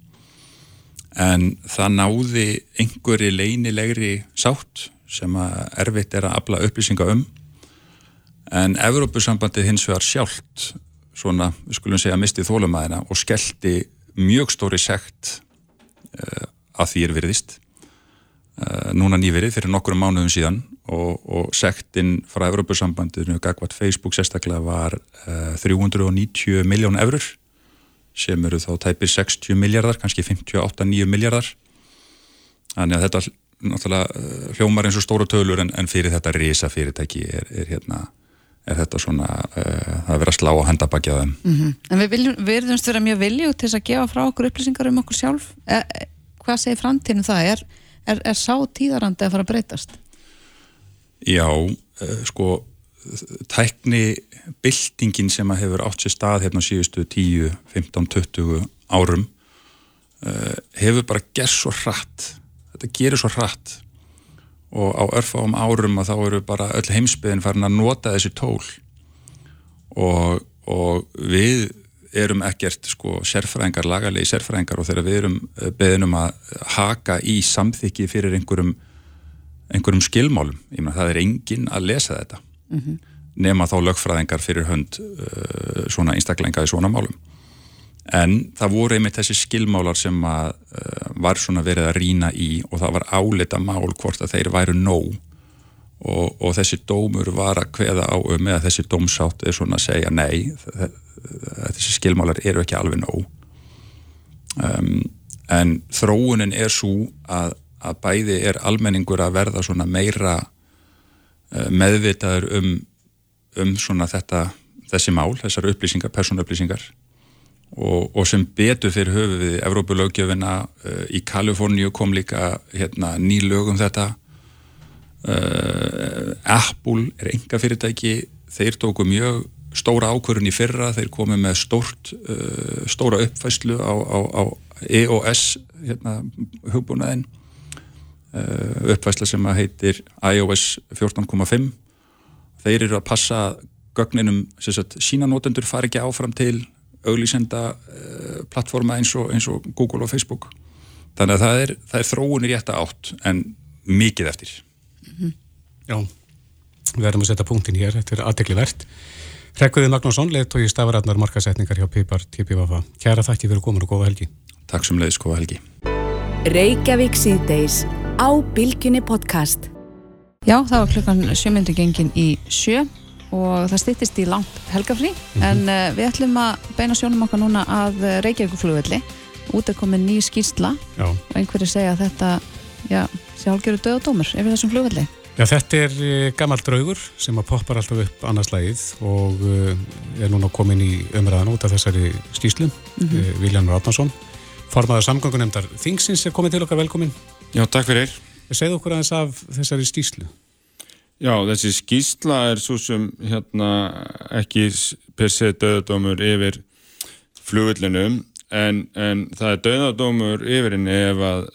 en það náði einhverju leynilegri sátt sem að erfitt er að afla upplýsinga um. En Evrópusambandið hins vegar sjálft svona, við skulum segja, mistið þólumæðina og skellti mjög stóri sekt að því er virðist. Uh, núna nýverið fyrir nokkrum mánuðum síðan og, og sektinn frá Evropasambandinu gagvat Facebook sérstaklega var uh, 390 miljón eurur sem eru þá tæpir 60 miljardar, kannski 58-9 miljardar þannig að þetta náttúrulega uh, hljómar eins og stóra tölur en, en fyrir þetta risa fyrirtæki er, er hérna er þetta svona uh, að vera slá á hendabakjaðum. Mm -hmm. En við viljum, verðumst vera mjög vilju til þess að gefa frá okkur upplýsingar um okkur sjálf. E, hvað segir framtíðinu það? Er, er, er sá tíðarandi að fara að breytast? Já, uh, sko tækni byltingin sem að hefur átt sér stað hérna síðustu 10, 15, 20 árum uh, hefur bara gerð svo hratt. Þetta gerir svo hratt og á örfáum árum að þá eru bara öll heimsbyðin farin að nota þessi tól. Og, og við erum ekkert sko sérfræðingar, lagarlegi sérfræðingar og þegar við erum eh, beðinum að haka í samþykki fyrir einhverjum, einhverjum skilmálum, ég meina það er engin að lesa þetta. Mm -hmm. nema þá lögfræðingar fyrir hönd uh, svona einstaklinga í svona málum en það voru einmitt þessi skilmálar sem að uh, var svona verið að rína í og það var álita mál hvort að þeir væru nóg. Og, og þessi dómur var að hveða á um eða þessi dómsátt er svona að segja nei þessi skilmálar eru ekki alveg nóg. Um, en þróunin er svo að, að bæði er almenningur að verða svona meira uh, meðvitaður um, um svona þetta þessi mál, þessar upplýsingar, persónuupplýsingar og, og sem betur fyrir höfu við Evrópulögjöfina uh, í Kaliforníu kom líka hérna, ný lög um þetta. Uh, Apple er enga fyrirtæki þeir tóku mjög stóra ákvörun í fyrra, þeir komi með stórt, uh, stóra uppfæslu á, á, á EOS hérna, hugbúnaðin uppfæsla sem að heitir iOS 14.5 þeir eru að passa gögninum sínanótendur fari ekki áfram til auglísenda uh, plattforma eins og, eins og Google og Facebook. Þannig að það er, það er þróunir í þetta átt en mikið eftir. Mm -hmm. Já, við erum að setja punktin hér, þetta er aðtekli verðt Rekkuði Magnússon, leðtói stafarætnar markasetningar hjá Pipar TPVF Kæra þakki fyrir komin og góða helgi. Takk sem leiðis, góða helgi. Reykjavík síðdeis á Bilginni podcast. Já, það var klukkan sjömyndu gengin í sjö og það stýttist í langt helgafrí. Mm -hmm. en uh, við ætlum að beina sjónum okkar núna að Reykjavíkuflugvelli út er komin ný skýrsla já. og einhverju segja að þetta já, sé hálfgerðu döð og dómur yfir þessum flugvelli. Já, þetta er uh, gammal draugur sem að poppar alltaf upp annarslægið og uh, er núna komin í umræðan út af þessari skýrslu mm -hmm. Viljan Ráttansson formaður samgangunemdar Þingsins er komin til okkar velkomin Já, takk fyrir. Segð okkur aðeins af þessari skýrslu Já, þessi skýsla er svo sem hérna ekki per se döðadómur yfir flugullinum en, en það er döðadómur yfir henni ef að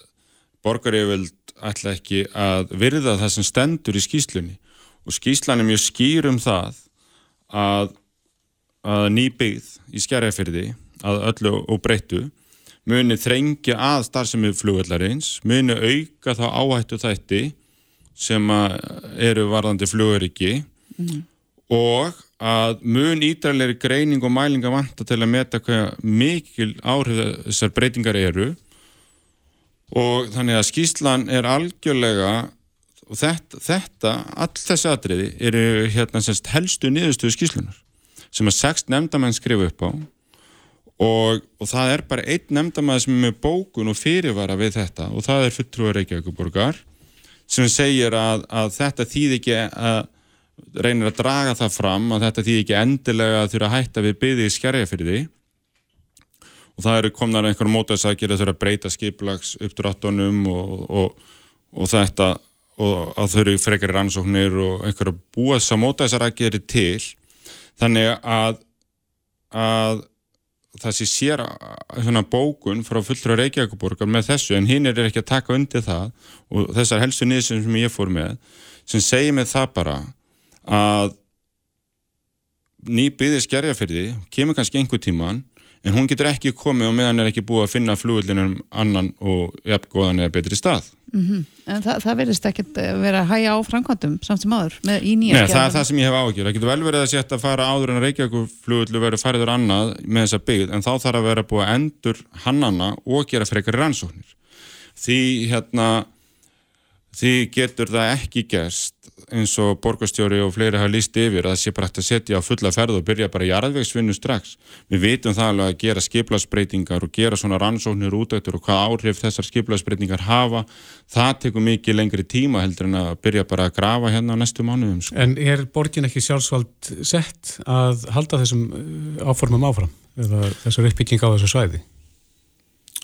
borgarífild ætla ekki að virða það sem stendur í skýslunni og skýslan er mjög skýr um það að, að nýbyggð í skjærafyrði að öllu og breyttu muni þrengja að starfsemið flugullarins, muni auka þá áhættu þætti sem eru varðandi fluguriki mm. og að mun ídrarleiri greining og mælinga vanta til að meta hvað mikil áhrif þessar breytingar eru og þannig að skýslan er algjörlega og þetta, þetta all þessi atriði eru hérna semst helstu niðurstöðu skýslunar sem að sext nefndamenn skrifa upp á og, og það er bara einn nefndamæð sem er bókun og fyrirvara við þetta og það er fulltrúar Reykjavíkuborgar sem segir að, að þetta þýð ekki að reynir að draga það fram að þetta þýð ekki endilega að þurfa að hætta við byggði í skerja fyrir því og það eru komnar einhverjum mótaðsakir að þurfa að breyta skiplags uppdráttunum og, og, og þetta og að þau eru frekar rannsóknir og einhverja búa þess að mótaðsakir til. Þannig að að það sé sér svona bókun frá fullra Reykjavíkuborgar með þessu en hinn er ekki að taka undir það og þessar helstu niðursum sem ég fór með sem segir mig það bara að ný byggði skerjafyrði kemur kannski einhver tíman en hún getur ekki komið og meðan er ekki búið að finna flugullinum annan og jafn góðan eða betri stað. Mm -hmm. En það, það verðist ekki vera að hæja á framkvæmdum samt sem aður með í nýja Nei, það er það sem ég hef ágjör, það getur vel verið að setja að fara áður en Reykjavík flugullu verið fariður annað með þessa byggð, en þá þarf að vera búið að endur hannana og gera frekar rannsóknir. Því hérna því getur það ekki gerst eins og borgastjóri og fleiri hafa líst yfir að það sé bara hægt að setja á fulla ferð og byrja bara jarðvegsvinnu strax. Við vitum það alveg að gera skiplasbreytingar og gera svona rannsóknir útættur og hvað áhrif þessar skiplasbreytingar hafa, það tekur mikið lengri tíma heldur en að byrja bara að grafa hérna á næstu mánuðum. Sko. En er borgin ekki sjálfsvald sett að halda þessum uh, áformum áfram eða þessar uppbygging á þessu svæði?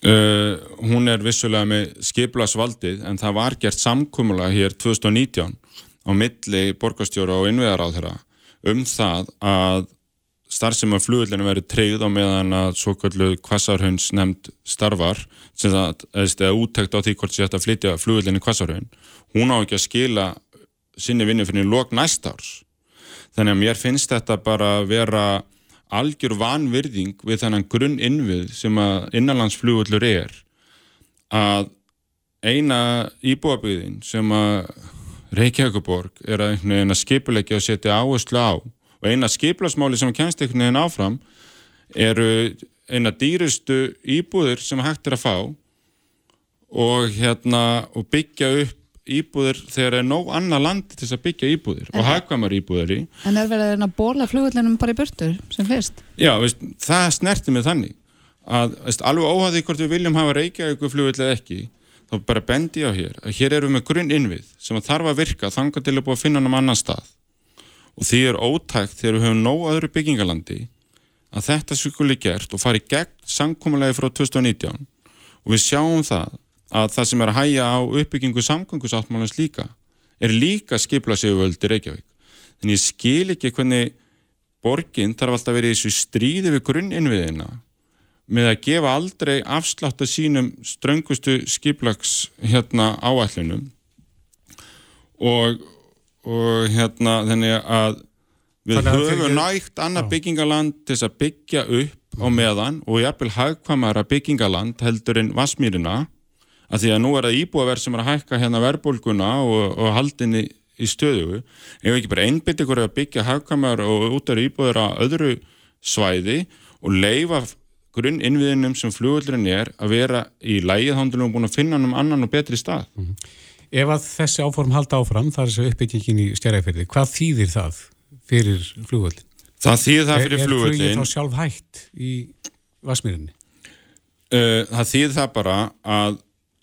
Uh, hún er vissulega með skiplasvaldið en það var gert samkumulega hér 2019 á milli borgastjóra og innveðar á þeirra um það að starfsema flugullinu verið treyð á meðan að svo kallu kvassarhunds nefnd starfar sem það, eða úttækt á því hvort sé þetta að flytja flugullinu kvassarhund hún á ekki að skila sinni vinni fyrir lók næst árs. Þannig að mér finnst þetta bara að vera algjör vanvirðing við þennan grunn innvið sem að innanlandsflugullur er að eina íbúabíðin sem að Reykjavíkuborg er að, að skipulegja og setja áherslu á og eina skiplasmáli sem kennst einhvern veginn áfram eru eina dýrustu íbúðir sem hægt er að fá og, hérna, og byggja upp íbúðir þegar er nóg annað land til að byggja íbúðir en, og hagkvæmar íbúðir í. En er verið að bóla flugullinum bara í burtur sem fyrst? Já, veist, það snerti mig þannig að veist, alveg óhæði hvort við viljum hafa Reykjavíku flugull eða ekki þá bara bendi ég á hér að hér eru við með grunn innvið sem þarf að virka þangar til að búa að finna hann um annan stað. Og því er ótækt þegar við höfum nóg öðru byggingalandi að þetta skuli gert og fari gegn samkómulegi frá 2019 og við sjáum það að það sem er að hæja á uppbyggingu samgöngusáttmálans líka er líka skipla sig völdi Reykjavík. En ég skil ekki hvernig borginn þarf alltaf að vera í þessu stríði við grunn innviðina með að gefa aldrei afslátt að sínum ströngustu skiplags hérna áætlunum. Og, og hérna þannig að við höfum nægt annað byggingaland til þess að byggja upp á meðan og jafnvel hagkvamara byggingaland heldur en Vasmýrina að því að nú er það íbúaverð sem er að hækka hérna verðbólguna og, og haldinni í stöðu ef ekki bara einbit ykkur að byggja hagkvamara og út af íbúaverð á öðru svæði og leifa grunn innviðinum sem flugullurinn er að vera í lægið hóndunum og búin að finna hann um annan og betri stað. Mm -hmm. Ef að þessi áform halda áfram, það er þessi uppbyggingin í stjæræðferði, hvað þýðir það fyrir flugullin? Það þýðir það fyrir flugullin. Er flugið þá sjálf hægt í vasmýrinni? Uh, það þýðir það bara að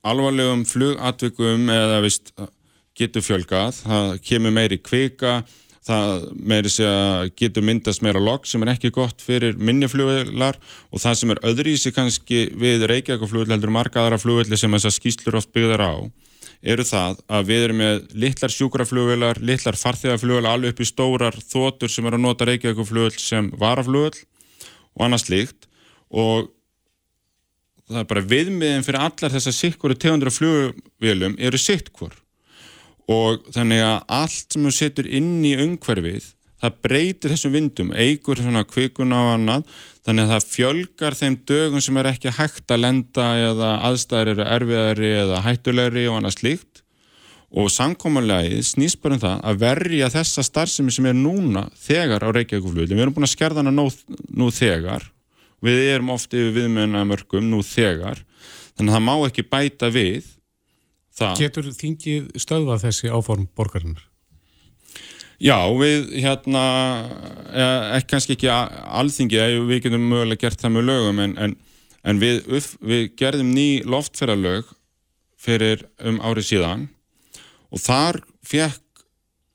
alvarlegum flugatvikum eða vist, getur fjölgað, það kemur meiri kvika, það meiri sé að getur myndast meira logg sem er ekki gott fyrir minniflugvelar og það sem er öðrísi kannski við Reykjavík flugvel heldur marga aðra flugvelli sem þessar skýslur oft byggðar á eru það að við erum með litlar sjúkraflugvelar, litlar farþegarflugvelar alveg upp í stórar þótur sem er að nota Reykjavík flugvel sem varaflugvel og annars líkt og það er bara viðmiðin fyrir allar þessar sikkuru tegundur af flugvelum eru siktkvör og þannig að allt sem þú setur inn í umhverfið það breytir þessum vindum, eigur svona kvikuna á annað, þannig að það fjölgar þeim dögum sem er ekki hægt að lenda eða aðstæðir eru erfiðari eða hættulegri og annað slíkt. Og samkómanlegið snýst bara um það að verja þessa starfsemi sem er núna þegar á Reykjavíkufljóðin, við erum búin að skerða hana nú, nú þegar, við erum ofti við viðmjöna mörgum nú þegar, þannig að það má ekki bæta við það. Getur þingið stöðvað þessi áform borgarinnar? Já, við hérna, ekki kannski ekki alþingi, við getum mögulega gert það með lögum en, en, en við, við gerðum ný loftferðarlög fyrir um árið síðan og þar fekk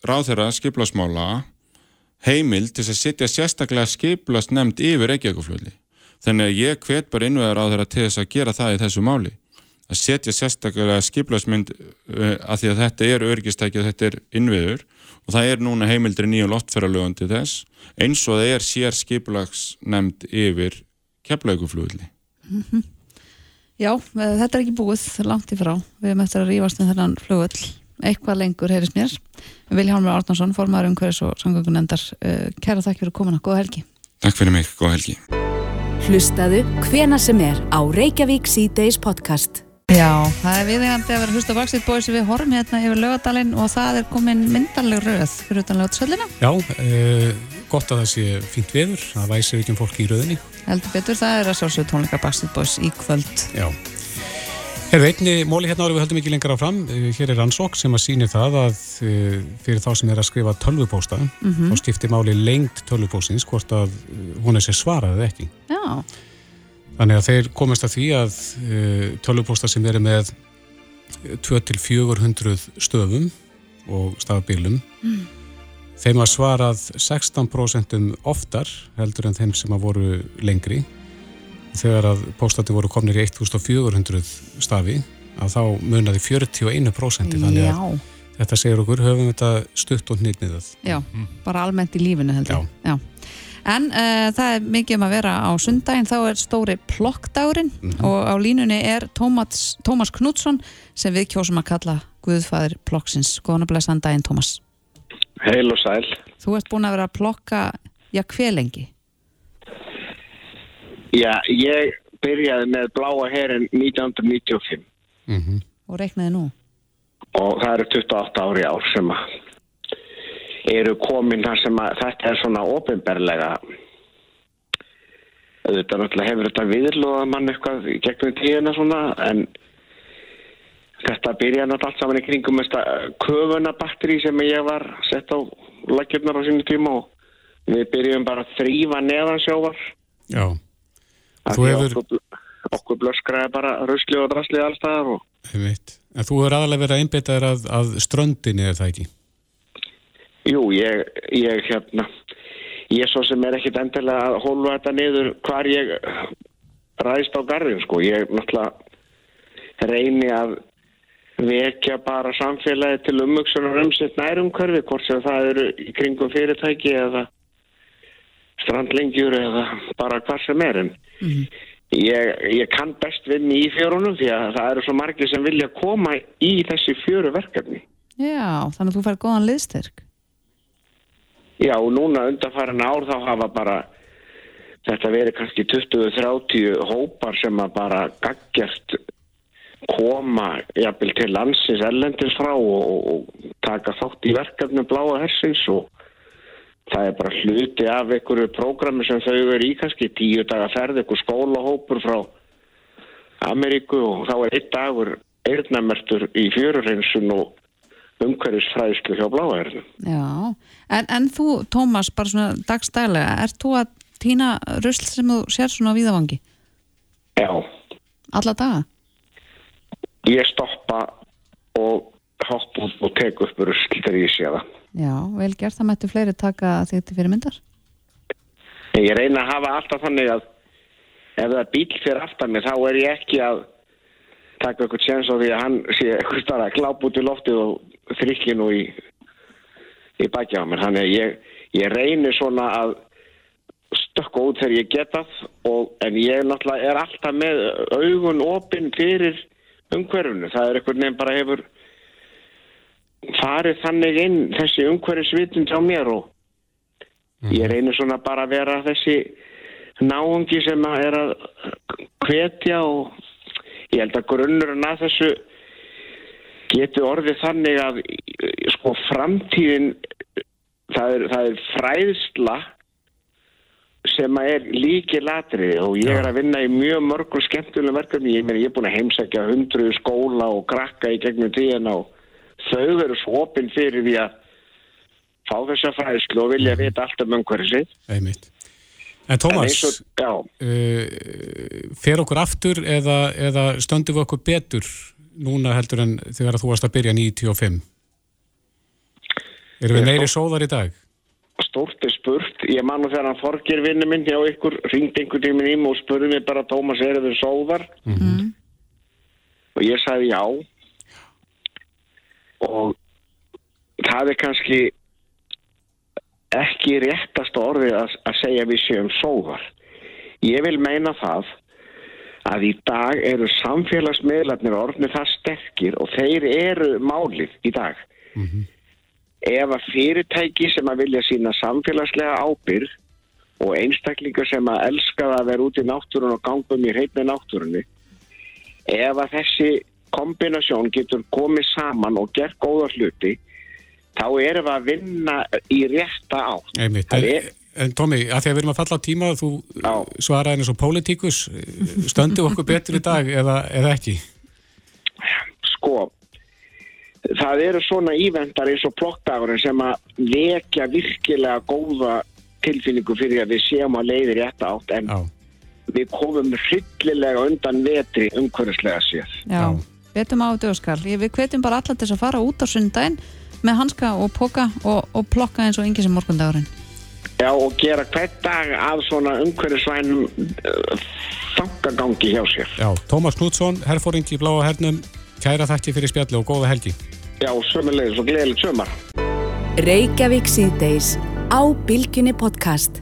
ráðherra skiplasmála heimil til að setja sérstaklega skiplast nefnd yfir Reykjavíkuflöli. Þannig að ég hvet bara innveðar á þeirra til þess að gera það í þessu máli að setja sérstaklega skiplasmynd uh, að því að þetta er örgistæki og þetta er innviður og það er núna heimildri nýju loftferralögun til þess eins og það er sér skiplagsnemnd yfir keflauguflugli mm -hmm. Já, þetta er ekki búið langt í frá, við erum eftir að rýfast með þennan flugull, eitthvað lengur heyrðis mér. Viljálmur Árnarsson, formar um hverjus og sangungunendar uh, kæra þakk fyrir komuna, góða helgi. Takk fyrir mig, góða helgi. Hlustaðu hvena sem er á Reykjavík C-Days podcast Já, það er viðegandi að vera hlusta Backstreet Boys við horfum hérna yfir lögadalinn og það er komin myndarleg röð fyrir utan lögatsöllina. Já, eh, gott að það sé fínt veður, það væsir ekki um fólki í röðinni. Heldur betur, það er að sjálfsögðu tónleikar Backstreet Boys í kvöld. Já. Herðu einni móli hérna ára við höldum ekki lengra fram. Eh, hér er rannsók sem að sýnir það að eh, fyrir þá sem er að skrifa tölvupósta mm Mhm. þá skiptir máli lengt tölvupóstins hvort að hún er sér svarað eða ekki. Já, Þannig að þeir komast að því að uh, tölvupósta sem eru með 2-400 stöfum og stafbílum Mm. þeim var svarað 16% oftar heldur en þeim sem að voru lengri þegar að póstati voru komnir í 1400 stafi að þá munaði 41% þannig já, að þetta segir okkur höfum þetta stutt og nýtt niður já, bara almennt í lífinu heldur. Já. En uh, það er mikið um að vera á sundaginn, þá er stóri plokkdagurinn og á línunni er Tómas, Tómas Knútsson sem við kjósum að kalla Guðfæðir plokksins. Góðan að blessa daginn, Tómas. Heil og sæl. Þú ert búin að vera að plokka, já, hver lengi? Já, ég byrjaði með bláa herin 1995 Og reiknaði nú? og það eru 28 ári ár sem að eru komin þar sem að þetta er svona ofinberlega auðvitað náttúrulega hefur þetta viðlóða mann eitthvað gegnum tíðina svona en þetta byrjaði náttúrulega allt saman í kringum þetta köfunabatteri sem ég var sett á lakjurnar á sínu tíma og við byrjum bara að þrýfa neðan sjóvar Já, hefur- okkur, okkur blöskraði bara rusli og drasli allstaðar og. En þú er aðalega verið að einbytta þér að, að ströndinni er það ekki? Jú, ég, ég hérna ég svo sem er ekkit endilega að hólu þetta niður hvar ég ræðist á garðin sko, ég náttúrulega reyni að vekja bara samfélagi til umvöksunar um sitt nærumhverfi, hvort sem það eru í kringum fyrirtæki eða strandlengjur eða bara hvað sem er. En ég, ég kann best við mig í fjörunum því að það eru svo margir sem vilja koma í þessi fjöru verkefni. Já, þannig að þú fær góðan liðstyrk. Já, núna undanfæran ár þá hafa bara þetta verið kannski 20-30 hópar sem að bara gaggjast koma jafnvel til landsins ellendis frá og, og, taka þátt í verkefnum bláa hersins og það er bara hluti af einhverju prógrami sem þau eru í kannski tíu daga ferð, einhver skólahópur frá Ameríku og þá er einn dagur eirnamertur í fjörurreinsun og umhverfisfræðslu hjá bláaherðum. Já, en, en þú, Tómas, bara svona dagstælega, ert þú að týna rusl sem þú sér svona á víðavangi? Já. Alla daga? ég stoppa og hopp út og tek upp rusl þegar ég sé það. Já, vel gert, það mættu fleiri taka þig til fyrirmyndar. En Ég reyna að hafa alltaf þannig að ef það er bíl fyrir aftan mig þá er ég ekki að taka eitthvað tjens á því að hann sé eitthvað starf að glápa út í loftið og þrykki nú í, í baki á mér. Þannig að ég, ég reyni svona að stökka út þegar ég getað og, en ég náttúrulega er alltaf með augun opinn fyrir umhverfunu. Það er eitthvað nefn bara hefur farið þannig inn þessi umhverfisvitund á mér og ég reynir svona bara að vera þessi náungi sem að er að hvetja og ég held að grunnurinn að þessu getur orðið þannig að sko framtíðin það er, það er fræðsla sem að er líki latri og ég er að vinna í mjög mörgum skemmtulegum verkefni, ég, ég er búin að heimsækja hundruð skóla og krakka í gegnum tíðina og þau eru svo opinn fyrir því að fá þessa fræðslu og vilja vita allt um umhverfið sitt. Einmitt. En Tómas, eins og- uh, fer okkur aftur eða, eða stöndum við okkur betur núna heldur en þegar þú varst að byrja 95? Erum við meiri sóðar í dag? Stórt er spurt, ég man nú þegar hann forgir vinnu minn hjá ykkur, ringdi einhvern tíminn í mig og spurði mig bara Tómas, eru þau sóðar? Mm. Og ég sagði já og það er kannski ekki réttast orðið að, að segja við séum sóðar. Ég vil meina það að í dag eru samfélagsmiðlarnir orðnir það sterkir og þeir eru málið í dag. Ef að fyrirtæki sem að vilja sína samfélagslega ábyrg og einstaklingar sem að elska það að vera út í náttúrun og gangum í hreinni náttúrunni ef að þessi kombinasjón getur komið saman og gert góða hluti þá erum við að vinna í rétta átt. Einmitt. Er- en Tómi, að því að við erum að falla á tíma þú svaraði eins og pólitíkus stöndum við okkur betur í dag eða, eða ekki? sko það eru svona ívendar eins og plokkdagurinn sem að vekja virkilega góða tilfinningu fyrir að við séum að leiðir rétt átt en Já. við komum hryllilega undan vetri umhverfislega séð. Já, betum á þetta Óskar Við hvetjum bara alla til þess að fara út á sundaginn með hanska og póka og, og plokka eins og yngi sem morgundagurinn Já, og gera hvert dag að svona umhverfisvænum uh, þangagangi hjá sér. Já, Tómas Knútsson, herfóringi í Bláa hernum, kæra þakki fyrir spjalli og góða helgi. Já, sömulegis og gleðilegt sömar. Reykjavík síðdeis á Bilginni podcast.